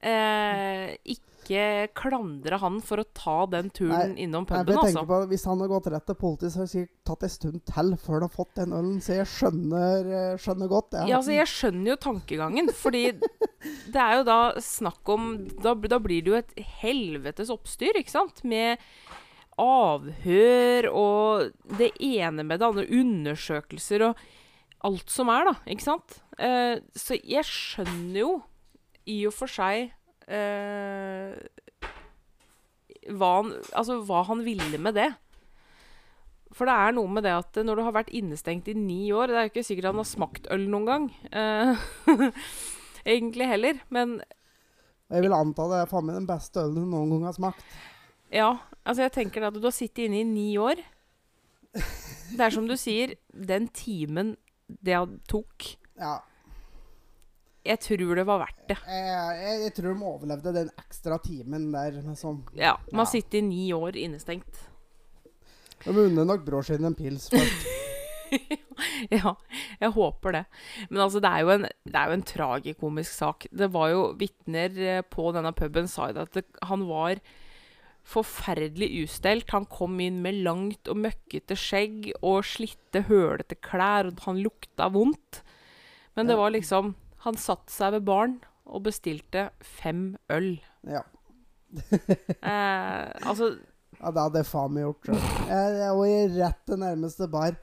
eh, Ikke klandre han for å ta den turen innom Nei, puben, jeg altså. på, Hvis han hadde gått rett til politiet, så hadde det sikkert tatt en stund til før han har fått den ølen. Så jeg skjønner, eh, skjønner godt det. Ja, altså Jeg skjønner jo tankegangen, fordi det er jo da snakk om Da, da blir det jo et helvetes oppstyr, ikke sant? Med avhør og det ene med det andre, undersøkelser og alt som er, da. Ikke sant? Eh, så jeg skjønner jo i og for seg eh, hva, han, altså, hva han ville med det. For det er noe med det at når du har vært innestengt i ni år Det er jo ikke sikkert han har smakt øl noen gang. Eh, egentlig heller. Men Jeg vil anta det er faen meg den beste ølen du noen gang har smakt. ja, altså jeg tenker at du har sittet inne i ni år. Det er som du sier, den timen det tok Ja, Jeg tror det var verdt det. jeg, jeg, jeg tror de overlevde den ekstra timen der. Sånn. Ja, Man Ja. sitter i ni år innestengt. De unner nok bror sin en pils først. Ja, jeg håper det. Men altså, det er jo en, det er jo en tragikomisk sak. Det var jo vitner eh, på denne puben sa at det, han var forferdelig ustelt. Han kom inn med langt og møkkete skjegg og slitte, hølete klær, og han lukta vondt. Men det var liksom Han satte seg ved baren og bestilte fem øl. Ja. Eh, altså ja, det hadde jeg faen meg gjort. Jeg, jeg var rett til nærmeste bar.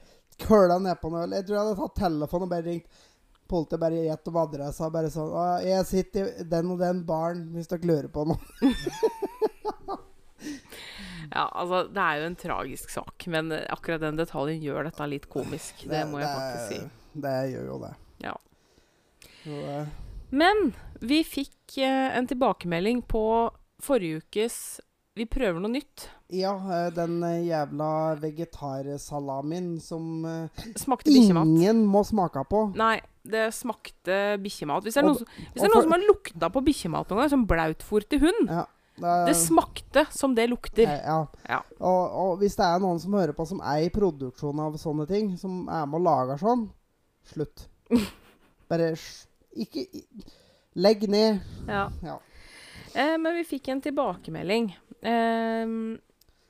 Køla nedpå noe øl. Jeg tror jeg hadde tatt telefonen og bare ringt politiet. Bare gjett om adressa. Bare sånn «Å, 'Jeg sitter i den og den baren, hvis dere lurer på noe'. Ja, altså, det er jo en tragisk sak, men akkurat den detaljen gjør dette litt komisk. Det, må jeg faktisk si. Det gjør jo det. Eh, Men vi fikk eh, en tilbakemelding på forrige ukes Vi prøver noe nytt. ja, eh, den eh, jævla vegetarsalamien som Smakte bikkjemat. ingen må smake på. Nei, det smakte bikkjemat. Hvis det er Og noen, som- hvis det er noen for- som har lukta på bikkjemat noen gang, som blautfôr til hund Ja, det, Det smakte som det lukter. ja. Ja. Og, og hvis det er noen som hører på som er i produksjon av sånne ting, som er med og lager sånn, slutt. Bare sj- ikke Legg ned. Ja. Ja. Eh, men vi fikk en tilbakemelding eh,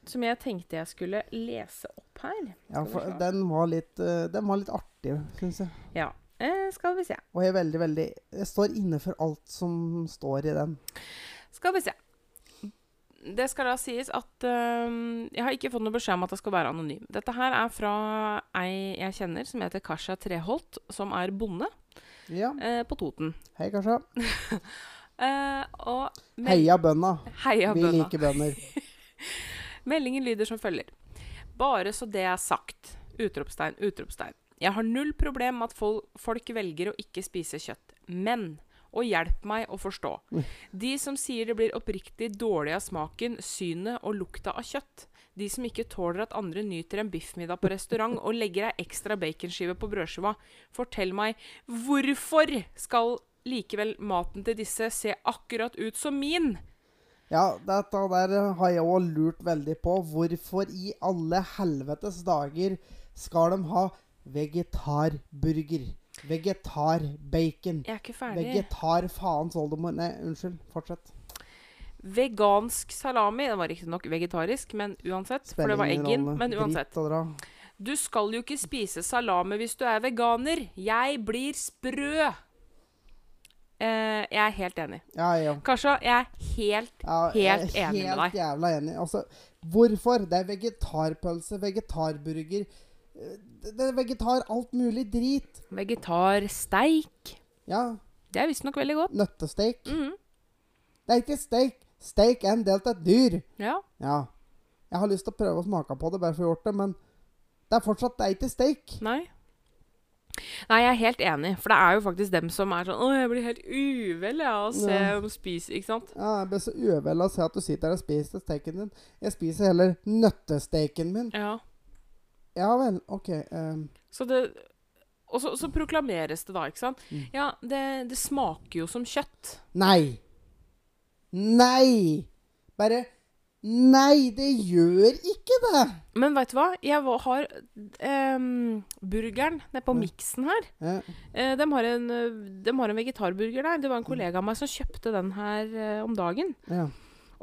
som jeg tenkte jeg skulle lese opp her. Ja, for den var litt, uh, den var litt artig, syns jeg. Ja. Eh, skal vi se. Og jeg veldig, veldig Jeg står inne for alt som står i den. Skal vi se. Det skal da sies at uh, jeg har ikke fått noe beskjed om at jeg skal være anonym. Dette her er fra ei jeg kjenner som heter Kasha Treholt, som er bonde Ja. eh, på Toten. Hei, kanskje. Eh, og Heia bønda. Heia Vi bønda. liker bønder. Meldingen lyder som følger. Bare så det er sagt. Utropstegn, utropstegn. Jeg har null problem med at fol folk velger å ikke spise kjøtt. Men og hjelp meg å forstå. De som sier det blir oppriktig dårlig av smaken, synet og lukta av kjøtt. De som ikke tåler at andre nyter en biffmiddag på restaurant og legger ei ekstra baconskive på brødskiva. Fortell meg, hvorfor skal likevel maten til disse se akkurat ut som min? Ja, dette der har jeg òg lurt veldig på. Hvorfor i alle helvetes dager skal de ha vegetarburger? Vegetarbacon. Jeg er ikke ferdig. Vegetar faens oldemor Nei, unnskyld. Fortsett. Vegansk salami. Det var riktignok vegetarisk, men uansett. For det var eggen. Men uansett. Du skal jo ikke spise salami hvis du er veganer. Jeg blir sprø. Eh, jeg er helt enig. Ja, ja. Kasha, jeg er helt ja jeg er Helt enig med deg. Helt jævla enig. Altså, hvorfor? Det er vegetarpølse, vegetarburger eh, Det er vegetar alt mulig drit. Vegetarsteik. Ja. Det er visstnok veldig godt. Nøttesteik. Mhm. Det er ikke steik. Steik and en del av et dyr. Ja. Ja. Jeg har lyst til å prøve å smake på det, bare for å gjort det, men det er fortsatt det er ikke steak. Nei. Nei, jeg er helt enig. For det er jo faktisk dem som er sånn Å, jeg blir helt uvel av å se Ja. dem spise. Ikke sant? Ja, Jeg blir så uvel av å se at du sitter der og spiser steiken din. Jeg spiser heller nøttesteiken min. Ja. Ja vel, OK. Um. Så det Og så, så proklameres det da, ikke sant? Mm. Ja, det, det smaker jo som kjøtt. nei. Nei! Bare Nei, det gjør ikke det! Men veit du hva? Jeg har um, burgeren nede på miksen her. Ja. Eh, de, har en, de har en vegetarburger der. Det var en kollega av meg som kjøpte den her eh, om dagen. ja.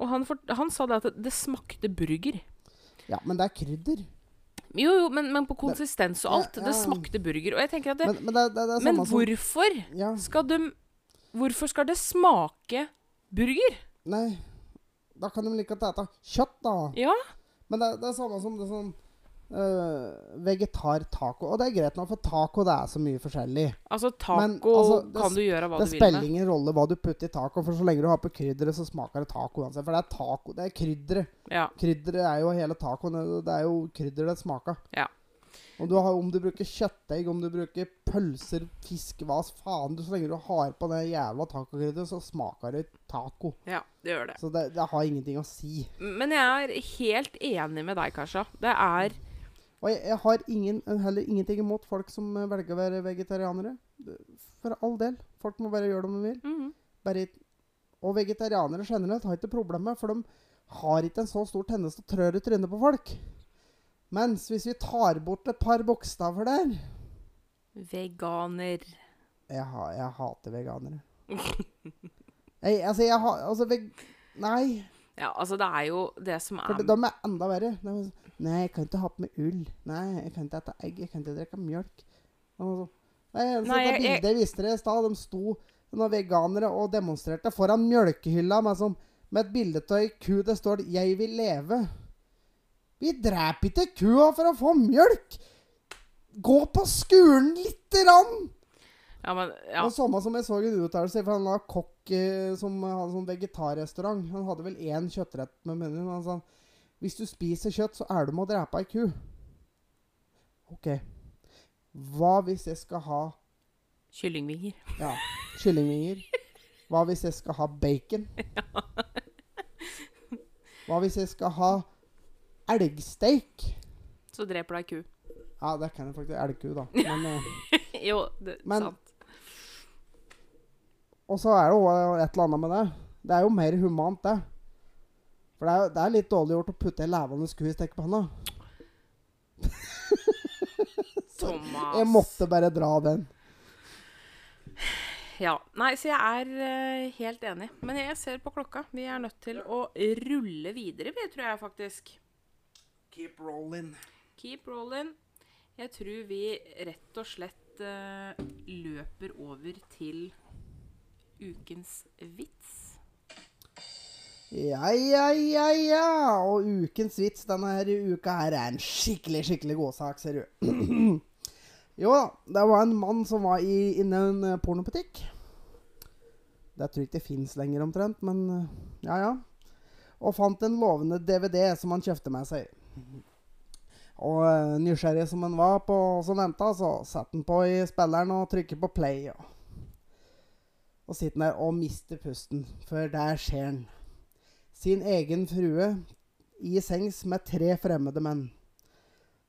Og han, for, han sa det at det, smakte burger. ja, men det er krydder. Jo, jo, men, men på konsistens og alt. Ja, Det smakte burger. Og jeg tenker at det, Men, men det, det, Men hvorfor som skal de Hvorfor skal det smake burger? nei. Da kan de like godt spise kjøtt, da. Ja. Men det, det er samme som det sånn uh, vegetar-taco. Og det er greit nok, for taco det er så mye forskjellig. Altså, taco Men, altså, det kan du gjøre hva du vil med. Det spiller ingen rolle hva du putter i taco, for så lenge du har på krydderet, så smaker det taco uansett. For det er taco, det er krydderet. Ja. Krydderet er jo hele tacoen. det- Det er jo krydderet det smaker. Ja. Og du har, om du bruker kjøttdeig, om du bruker pølser, fisk, hva faen du, Så lenge du har på det jævla tacokrydderet, så smaker det taco. ja, det gjør det. Så det, det har ingenting å si. Men jeg er helt enig med deg, Kasha. Det er Og jeg, jeg har ingen, heller ingenting imot folk som eh, velger å være vegetarianere. For all del. Folk må bare gjøre det de vil. mhm. Bare, og vegetarianere generelt har ikke problemer, for de har ikke en så stor tendens til å trø i trynet på folk. Mens hvis vi tar bort et par bokstaver der Veganer. Jeg, ha, jeg hater veganere. jeg, altså, jeg har Altså, veg... Nei. Ja, altså, det er jo det som er For de er enda verre. Er sånn, Nei, jeg kan ikke ha på meg ull. Nei, jeg kan ikke spise egg. Jeg kan ikke drikke mjølk. Og Nei, Nei, det jeg- jeg- bildet jeg viste dere i stad, de sto noen veganere og demonstrerte foran mjølkehylla med, sånn, med et bilde av ei ku det står 'Jeg vil leve'. Vi dreper ikke kua for å få mjølk! Gå på skolen lite grann! Ja, men ja. Og samme som jeg så en uttalelse fra en kokk eh, som hadde sånn vegetarrestaurant. Han hadde vel én kjøttrett med menyen. Han sa hvis du spiser kjøtt, så er du med å drepe ei ku. OK. Hva hvis jeg skal ha Kyllingvinger. ja, kyllingvinger? Hva hvis jeg skal ha bacon? Hva hvis jeg skal ha elgsteik? Så dreper du ei ku. Ja, det kan jeg faktisk. Elgku, da. Men, eh, jo, det Men- sant. Og så er det jo et eller annet med det. Det er jo mer humant, det. For det er, jo- det er litt dårlig gjort å putte en levende ku i stekepanna. Thomas. Jeg måtte bare dra den. Ja. Nei, så jeg er uh, helt enig. Men jeg ser på klokka. Vi er nødt til å rulle videre, vi, tror jeg faktisk. Keep rolling. Keep rolling. Jeg tror vi rett og slett uh, løper over til ukens vits. Ja, ja, ja, ja. Og ukens vits denne her uka her er en skikkelig, skikkelig godsak, ser du. jo da, det var en mann som var i, inne i en eh, pornobutikk. Det tror jeg ikke det fins lenger omtrent, men eh, ja, ja. Og fant en lovende DVD som han kjøpte med seg. Og eh, nysgjerrig som han var på som venta, så setter han på i spilleren og trykket på play. Og, Og sitter der og mister pusten, for der ser han sin egen frue i sengs med tre fremmede menn.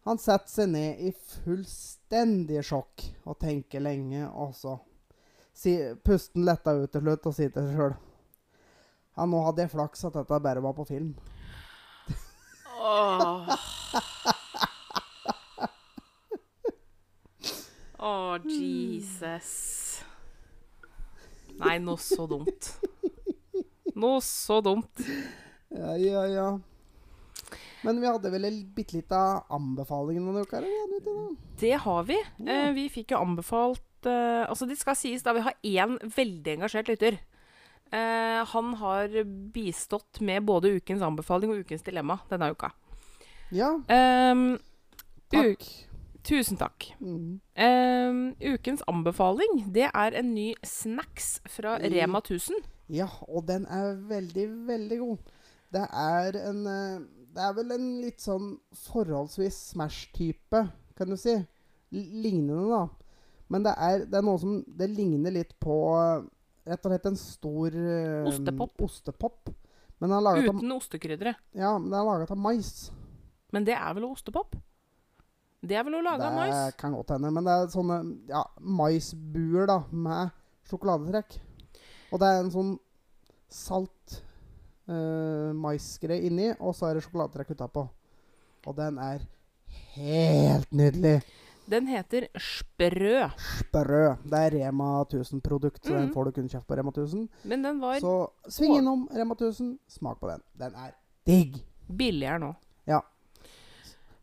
Han setter seg ned i fullstendig sjokk og tenker lenge, og så si, pusten letta ut til slutt og sier til seg sjøl Ja, nå hadde jeg flaks at dette bare var på film. Åh. Åh, Jesus. Nei, noe så dumt. Noe så dumt. Ja, ja, ja. Men vi hadde vel bitte lita anbefaling denne uka? eller hva er det? Det har vi. Ja. Eh, vi fikk jo anbefalt eh, Altså, det skal sies da vi har én veldig engasjert lytter. Eh, han har bistått med både ukens anbefaling og ukens dilemma denne uka. Ja, Ehm, takk. tusen takk. Mm. Ehm, ukens anbefaling, det er en ny snacks fra Mm. Rema 1000. Ja, og den er veldig, veldig god. Det er en eh, Det er vel en litt sånn forholdsvis Smash-type, kan du si. L lignende, da. Men det er, det er noe som Det ligner litt på rett og slett en stor eh, Ostepop. ostepop. Men den laget Uten ostekrydderet. ja, men den er laget av mais. Men det er vel ostepop? Det er vel å lage av mais? Det kan godt hende. Men det er sånne ja, maisbuer da, med sjokoladetrekk. Og det er en sånn salt uh, maisgreie inni, og så er det sjokoladetrekk utapå. Og den er helt nydelig. Den heter Sprø. Sprø. Det er Rema 1000-produkt, så den Mhm. får du kun kjøpt på Rema 1000. Men den var Så sving innom Rema 1000, smak på den. Den er digg. billigere nå. Ja.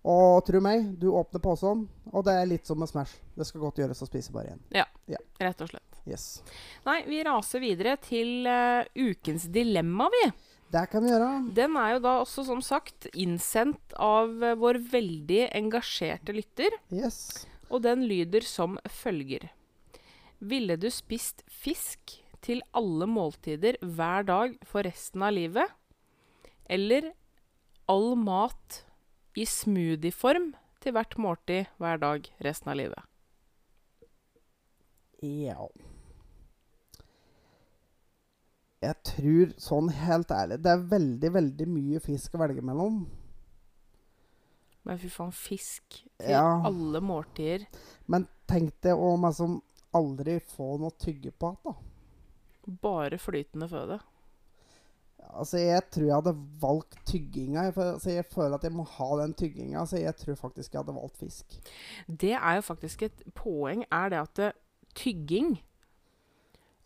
Og tro meg, du åpner posen, og det er litt som med Smash. Det skal godt gjøres å spise bare én. Rett og slett. Yes. Nei, vi raser videre til uh, ukens dilemma, vi. Det kan vi gjøre. Den er jo da også, som sagt, innsendt av eh, vår veldig engasjerte lytter. Yes. Og den lyder som følger. Ville du spist fisk til alle måltider hver dag for resten av livet? Eller all mat i smoothieform til hvert måltid hver dag resten av livet? Ja Jeg tror, sånn helt ærlig, det er veldig, veldig mye fisk å velge mellom. Men fy faen, fisk til Ja. alle måltider. Men tenk deg å liksom aldri få noe tygge på igjen, da. Bare flytende føde. Altså, jeg tror jeg hadde valgt tygginga. Jeg, altså, jeg føler at jeg må ha den tygginga, så jeg tror faktisk jeg hadde valgt fisk. Det er jo faktisk et poeng, er det at det, tygging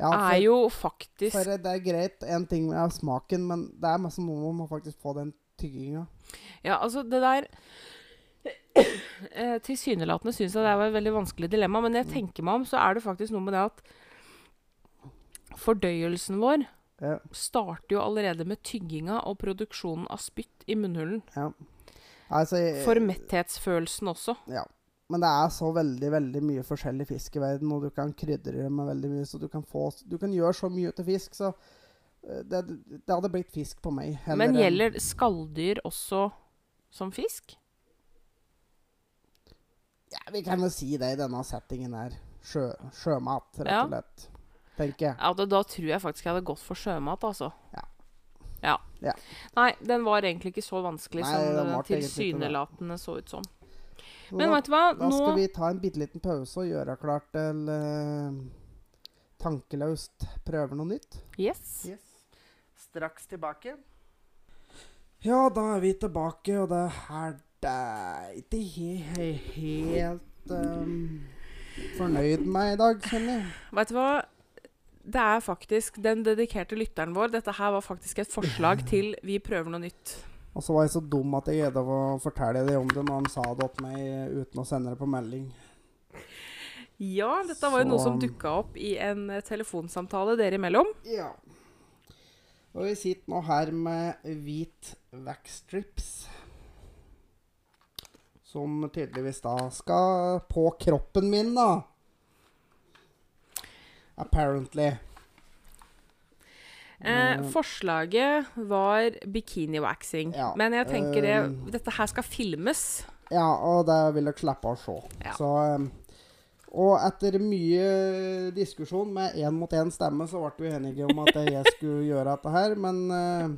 Ja, for, er jo faktisk for det er greit, en ting med smaken, men det er masse noe man må faktisk få den tygginga. Ja, altså det der eh, Tilsynelatende syns jeg det var et veldig vanskelig dilemma, men jeg tenker meg om, så er det faktisk noe med det at fordøyelsen vår Ja. starter jo allerede med tygginga og produksjonen av spytt i munnhulen. Altså, jeg, For metthetsfølelsen også. Ja. Men det er så veldig veldig mye forskjellig fisk i verden, og du kan krydre med veldig mye. Så du kan, få, du kan gjøre så mye til fisk, så eh, det, det hadde blitt fisk på meg. Men gjelder skalldyr også som fisk? Ja, Vi kan jo si det i denne settingen her. Sjø, sjømat, rett og slett. Tenker jeg. Ja, da, da tror jeg faktisk jeg hadde gått for sjømat, altså. Ja. Ja. Ja. Nei, den var egentlig ikke så vanskelig Nei, som det. tilsynelatende så ut som. Så Men da, vet du hva? da skal Nå vi ta en bitte liten pause og gjøre klart til eh, tankeløst prøver noe nytt. Yes. Straks tilbake. Ja, da er vi tilbake, og det her det er ikke he helt um, fornøyd med i dag, kjenner jeg. Vet du hva? Det er faktisk den dedikerte lytteren vår. Dette her var faktisk et forslag til Vi prøver noe nytt. Og så var jeg så dum at jeg greide å fortelle dem om det når han sa det til meg uten å sende det på melding. Ja, dette var jo noe som Så- dukka opp i en eh, telefonsamtale dere imellom. Ja. Og vi sitter nå her med hvit waxstrips. Som tydeligvis da skal på kroppen min, da. Apparently. Eh, Mm. forslaget var bikini-waxing. Ja, Men jeg tenker det um, Dette her skal filmes. Ja, og det vil dere slippe å se. Ja. Så um, Og etter mye diskusjon med én mot én stemme, så ble vi enige om at jeg skulle gjøre dette her. Men eh,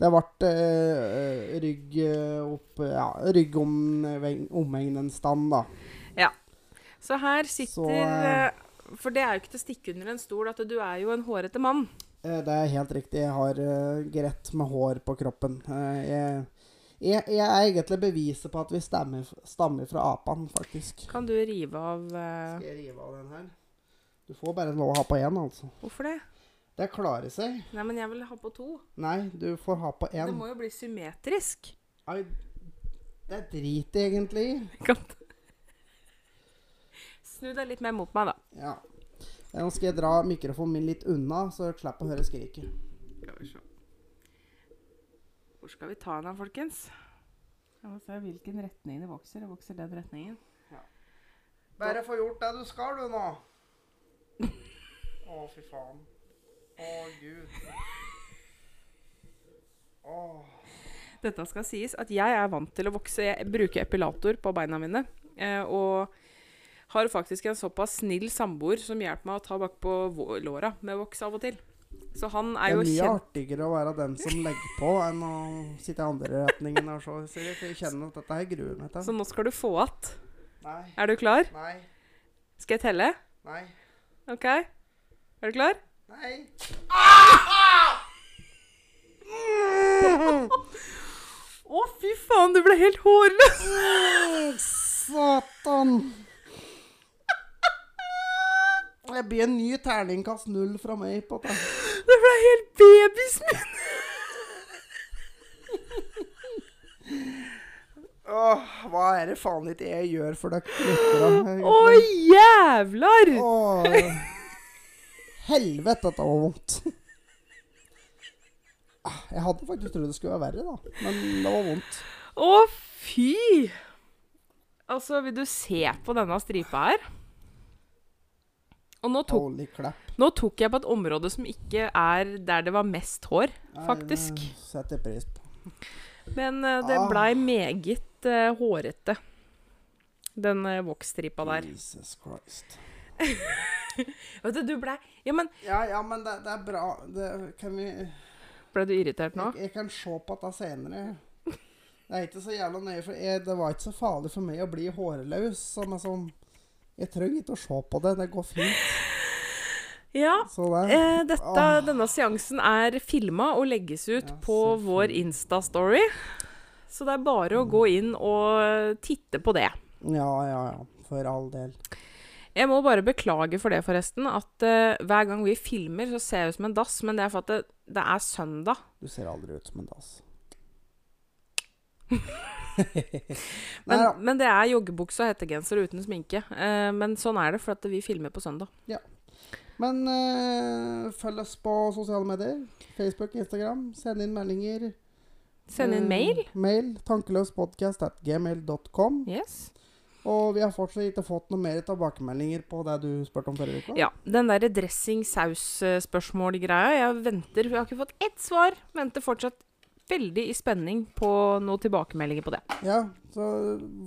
det ble eh, rygg eh, opp Ja, rygg om omegnen stand, da. Så her sitter Så, eh, eh, For det er jo ikke til å stikke under en stol at du er jo en hårete mann. Eh, Det er helt riktig. Jeg har uh, greit med hår på kroppen. Eh, jeg, jeg, jeg er egentlig beviset på at vi stammer, stammer fra apene, faktisk. Kan du rive av uh... Skal jeg rive av den her? Du får bare lov å ha på én, altså. Hvorfor det? Det klarer seg. Nei, men jeg vil ha på to. Nei, du får ha på én. Det må jo bli symmetrisk. Ai, Det er drit egentlig i. Snu deg litt mer mot meg, da. Ja. Nå skal jeg dra mikrofonen min litt unna, så jeg slipper å høre skriket. Skal vi se. Hvor skal vi ta den, folkens? Jeg må se hvilken retning det vokser. Det vokser den retningen. Bare få gjort det du skal, du, nå. Å, fy faen. Å, gud. Å. Dette skal sies at jeg er vant til å vokse. Jeg bruker epilator på beina mine. Eh, og har faktisk en såpass snill samboer som hjelper meg å ta bakpå låra med voks av og til. Så han Det er er jo mye artigere å være den som legger på, enn å sitte i andre retningen. Og så, jeg kjenner at dette her gruer meg Så nå skal du få att. Nei, Er du klar? nei, Skal jeg telle? nei, OK? Er du klar? nei. Å, fy faen, du ble helt hårløs! Mm, Det blir en ny terningkast null fra meg på det. Det ble helt babysmooth. Åh, hva er det faen ikke jeg gjør for dere lyttere? Å, jævlar! Åh, helvete, dette var vondt. Ah, Jeg hadde faktisk trodd det skulle være verre, da. Men det var vondt. Å, fy! Altså, vil du se på denne stripa her? Og nå tok, nå tok jeg på et område som ikke er der det var mest hår, Nei, faktisk. det setter pris på. Men uh, det Ah. blei meget uh, hårete, den uh, voksstripa der. Jesus Christ. Vet du, du blei Ja, men Ja, ja, men det, det er bra. Det kan vi Ble du irritert nå? Jeg, jeg kan se på dette senere. Det er ikke så jævla nøye, for jeg, det var ikke så farlig for meg å bli hårløs. Som er sånn Jeg trenger ikke å se på det. Det går fint. Ja. Det Eh, dette, Denne seansen er filma og legges ut Ja, på vår. Insta-story. Så det er bare å gå inn og titte på det. Ja, ja, ja. For all del. Jeg må bare beklage for det, forresten. At uh, hver gang vi filmer, så ser jeg ut som en dass. Men det er for at det, det er søndag. Du ser aldri ut som en dass. Men, men det er joggebukse og hettegenser uten sminke. Eh, men sånn er det, for at vi filmer på søndag. Men eh, følg oss på sosiale medier. Facebook, Instagram. Send inn meldinger. Send inn Eh, mail. Mail tankeløspodkast.gmail.com. Yes. Og vi har fortsatt ikke fått noe mer tilbakemeldinger på det du spurte om forrige uke. Ja, den derre dressing-saus-spørsmål-greia. Jeg venter, jeg har ikke fått ett svar. Venter fortsatt veldig i spenning på noen tilbakemeldinger på det. Ja, så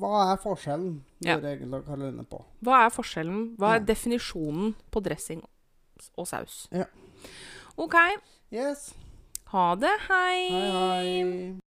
hva er forskjellen? Ja. Hva er forskjellen? Hva er Ja. definisjonen på dressing og saus? Ja. OK. Yes. Ha det. Hei, hei.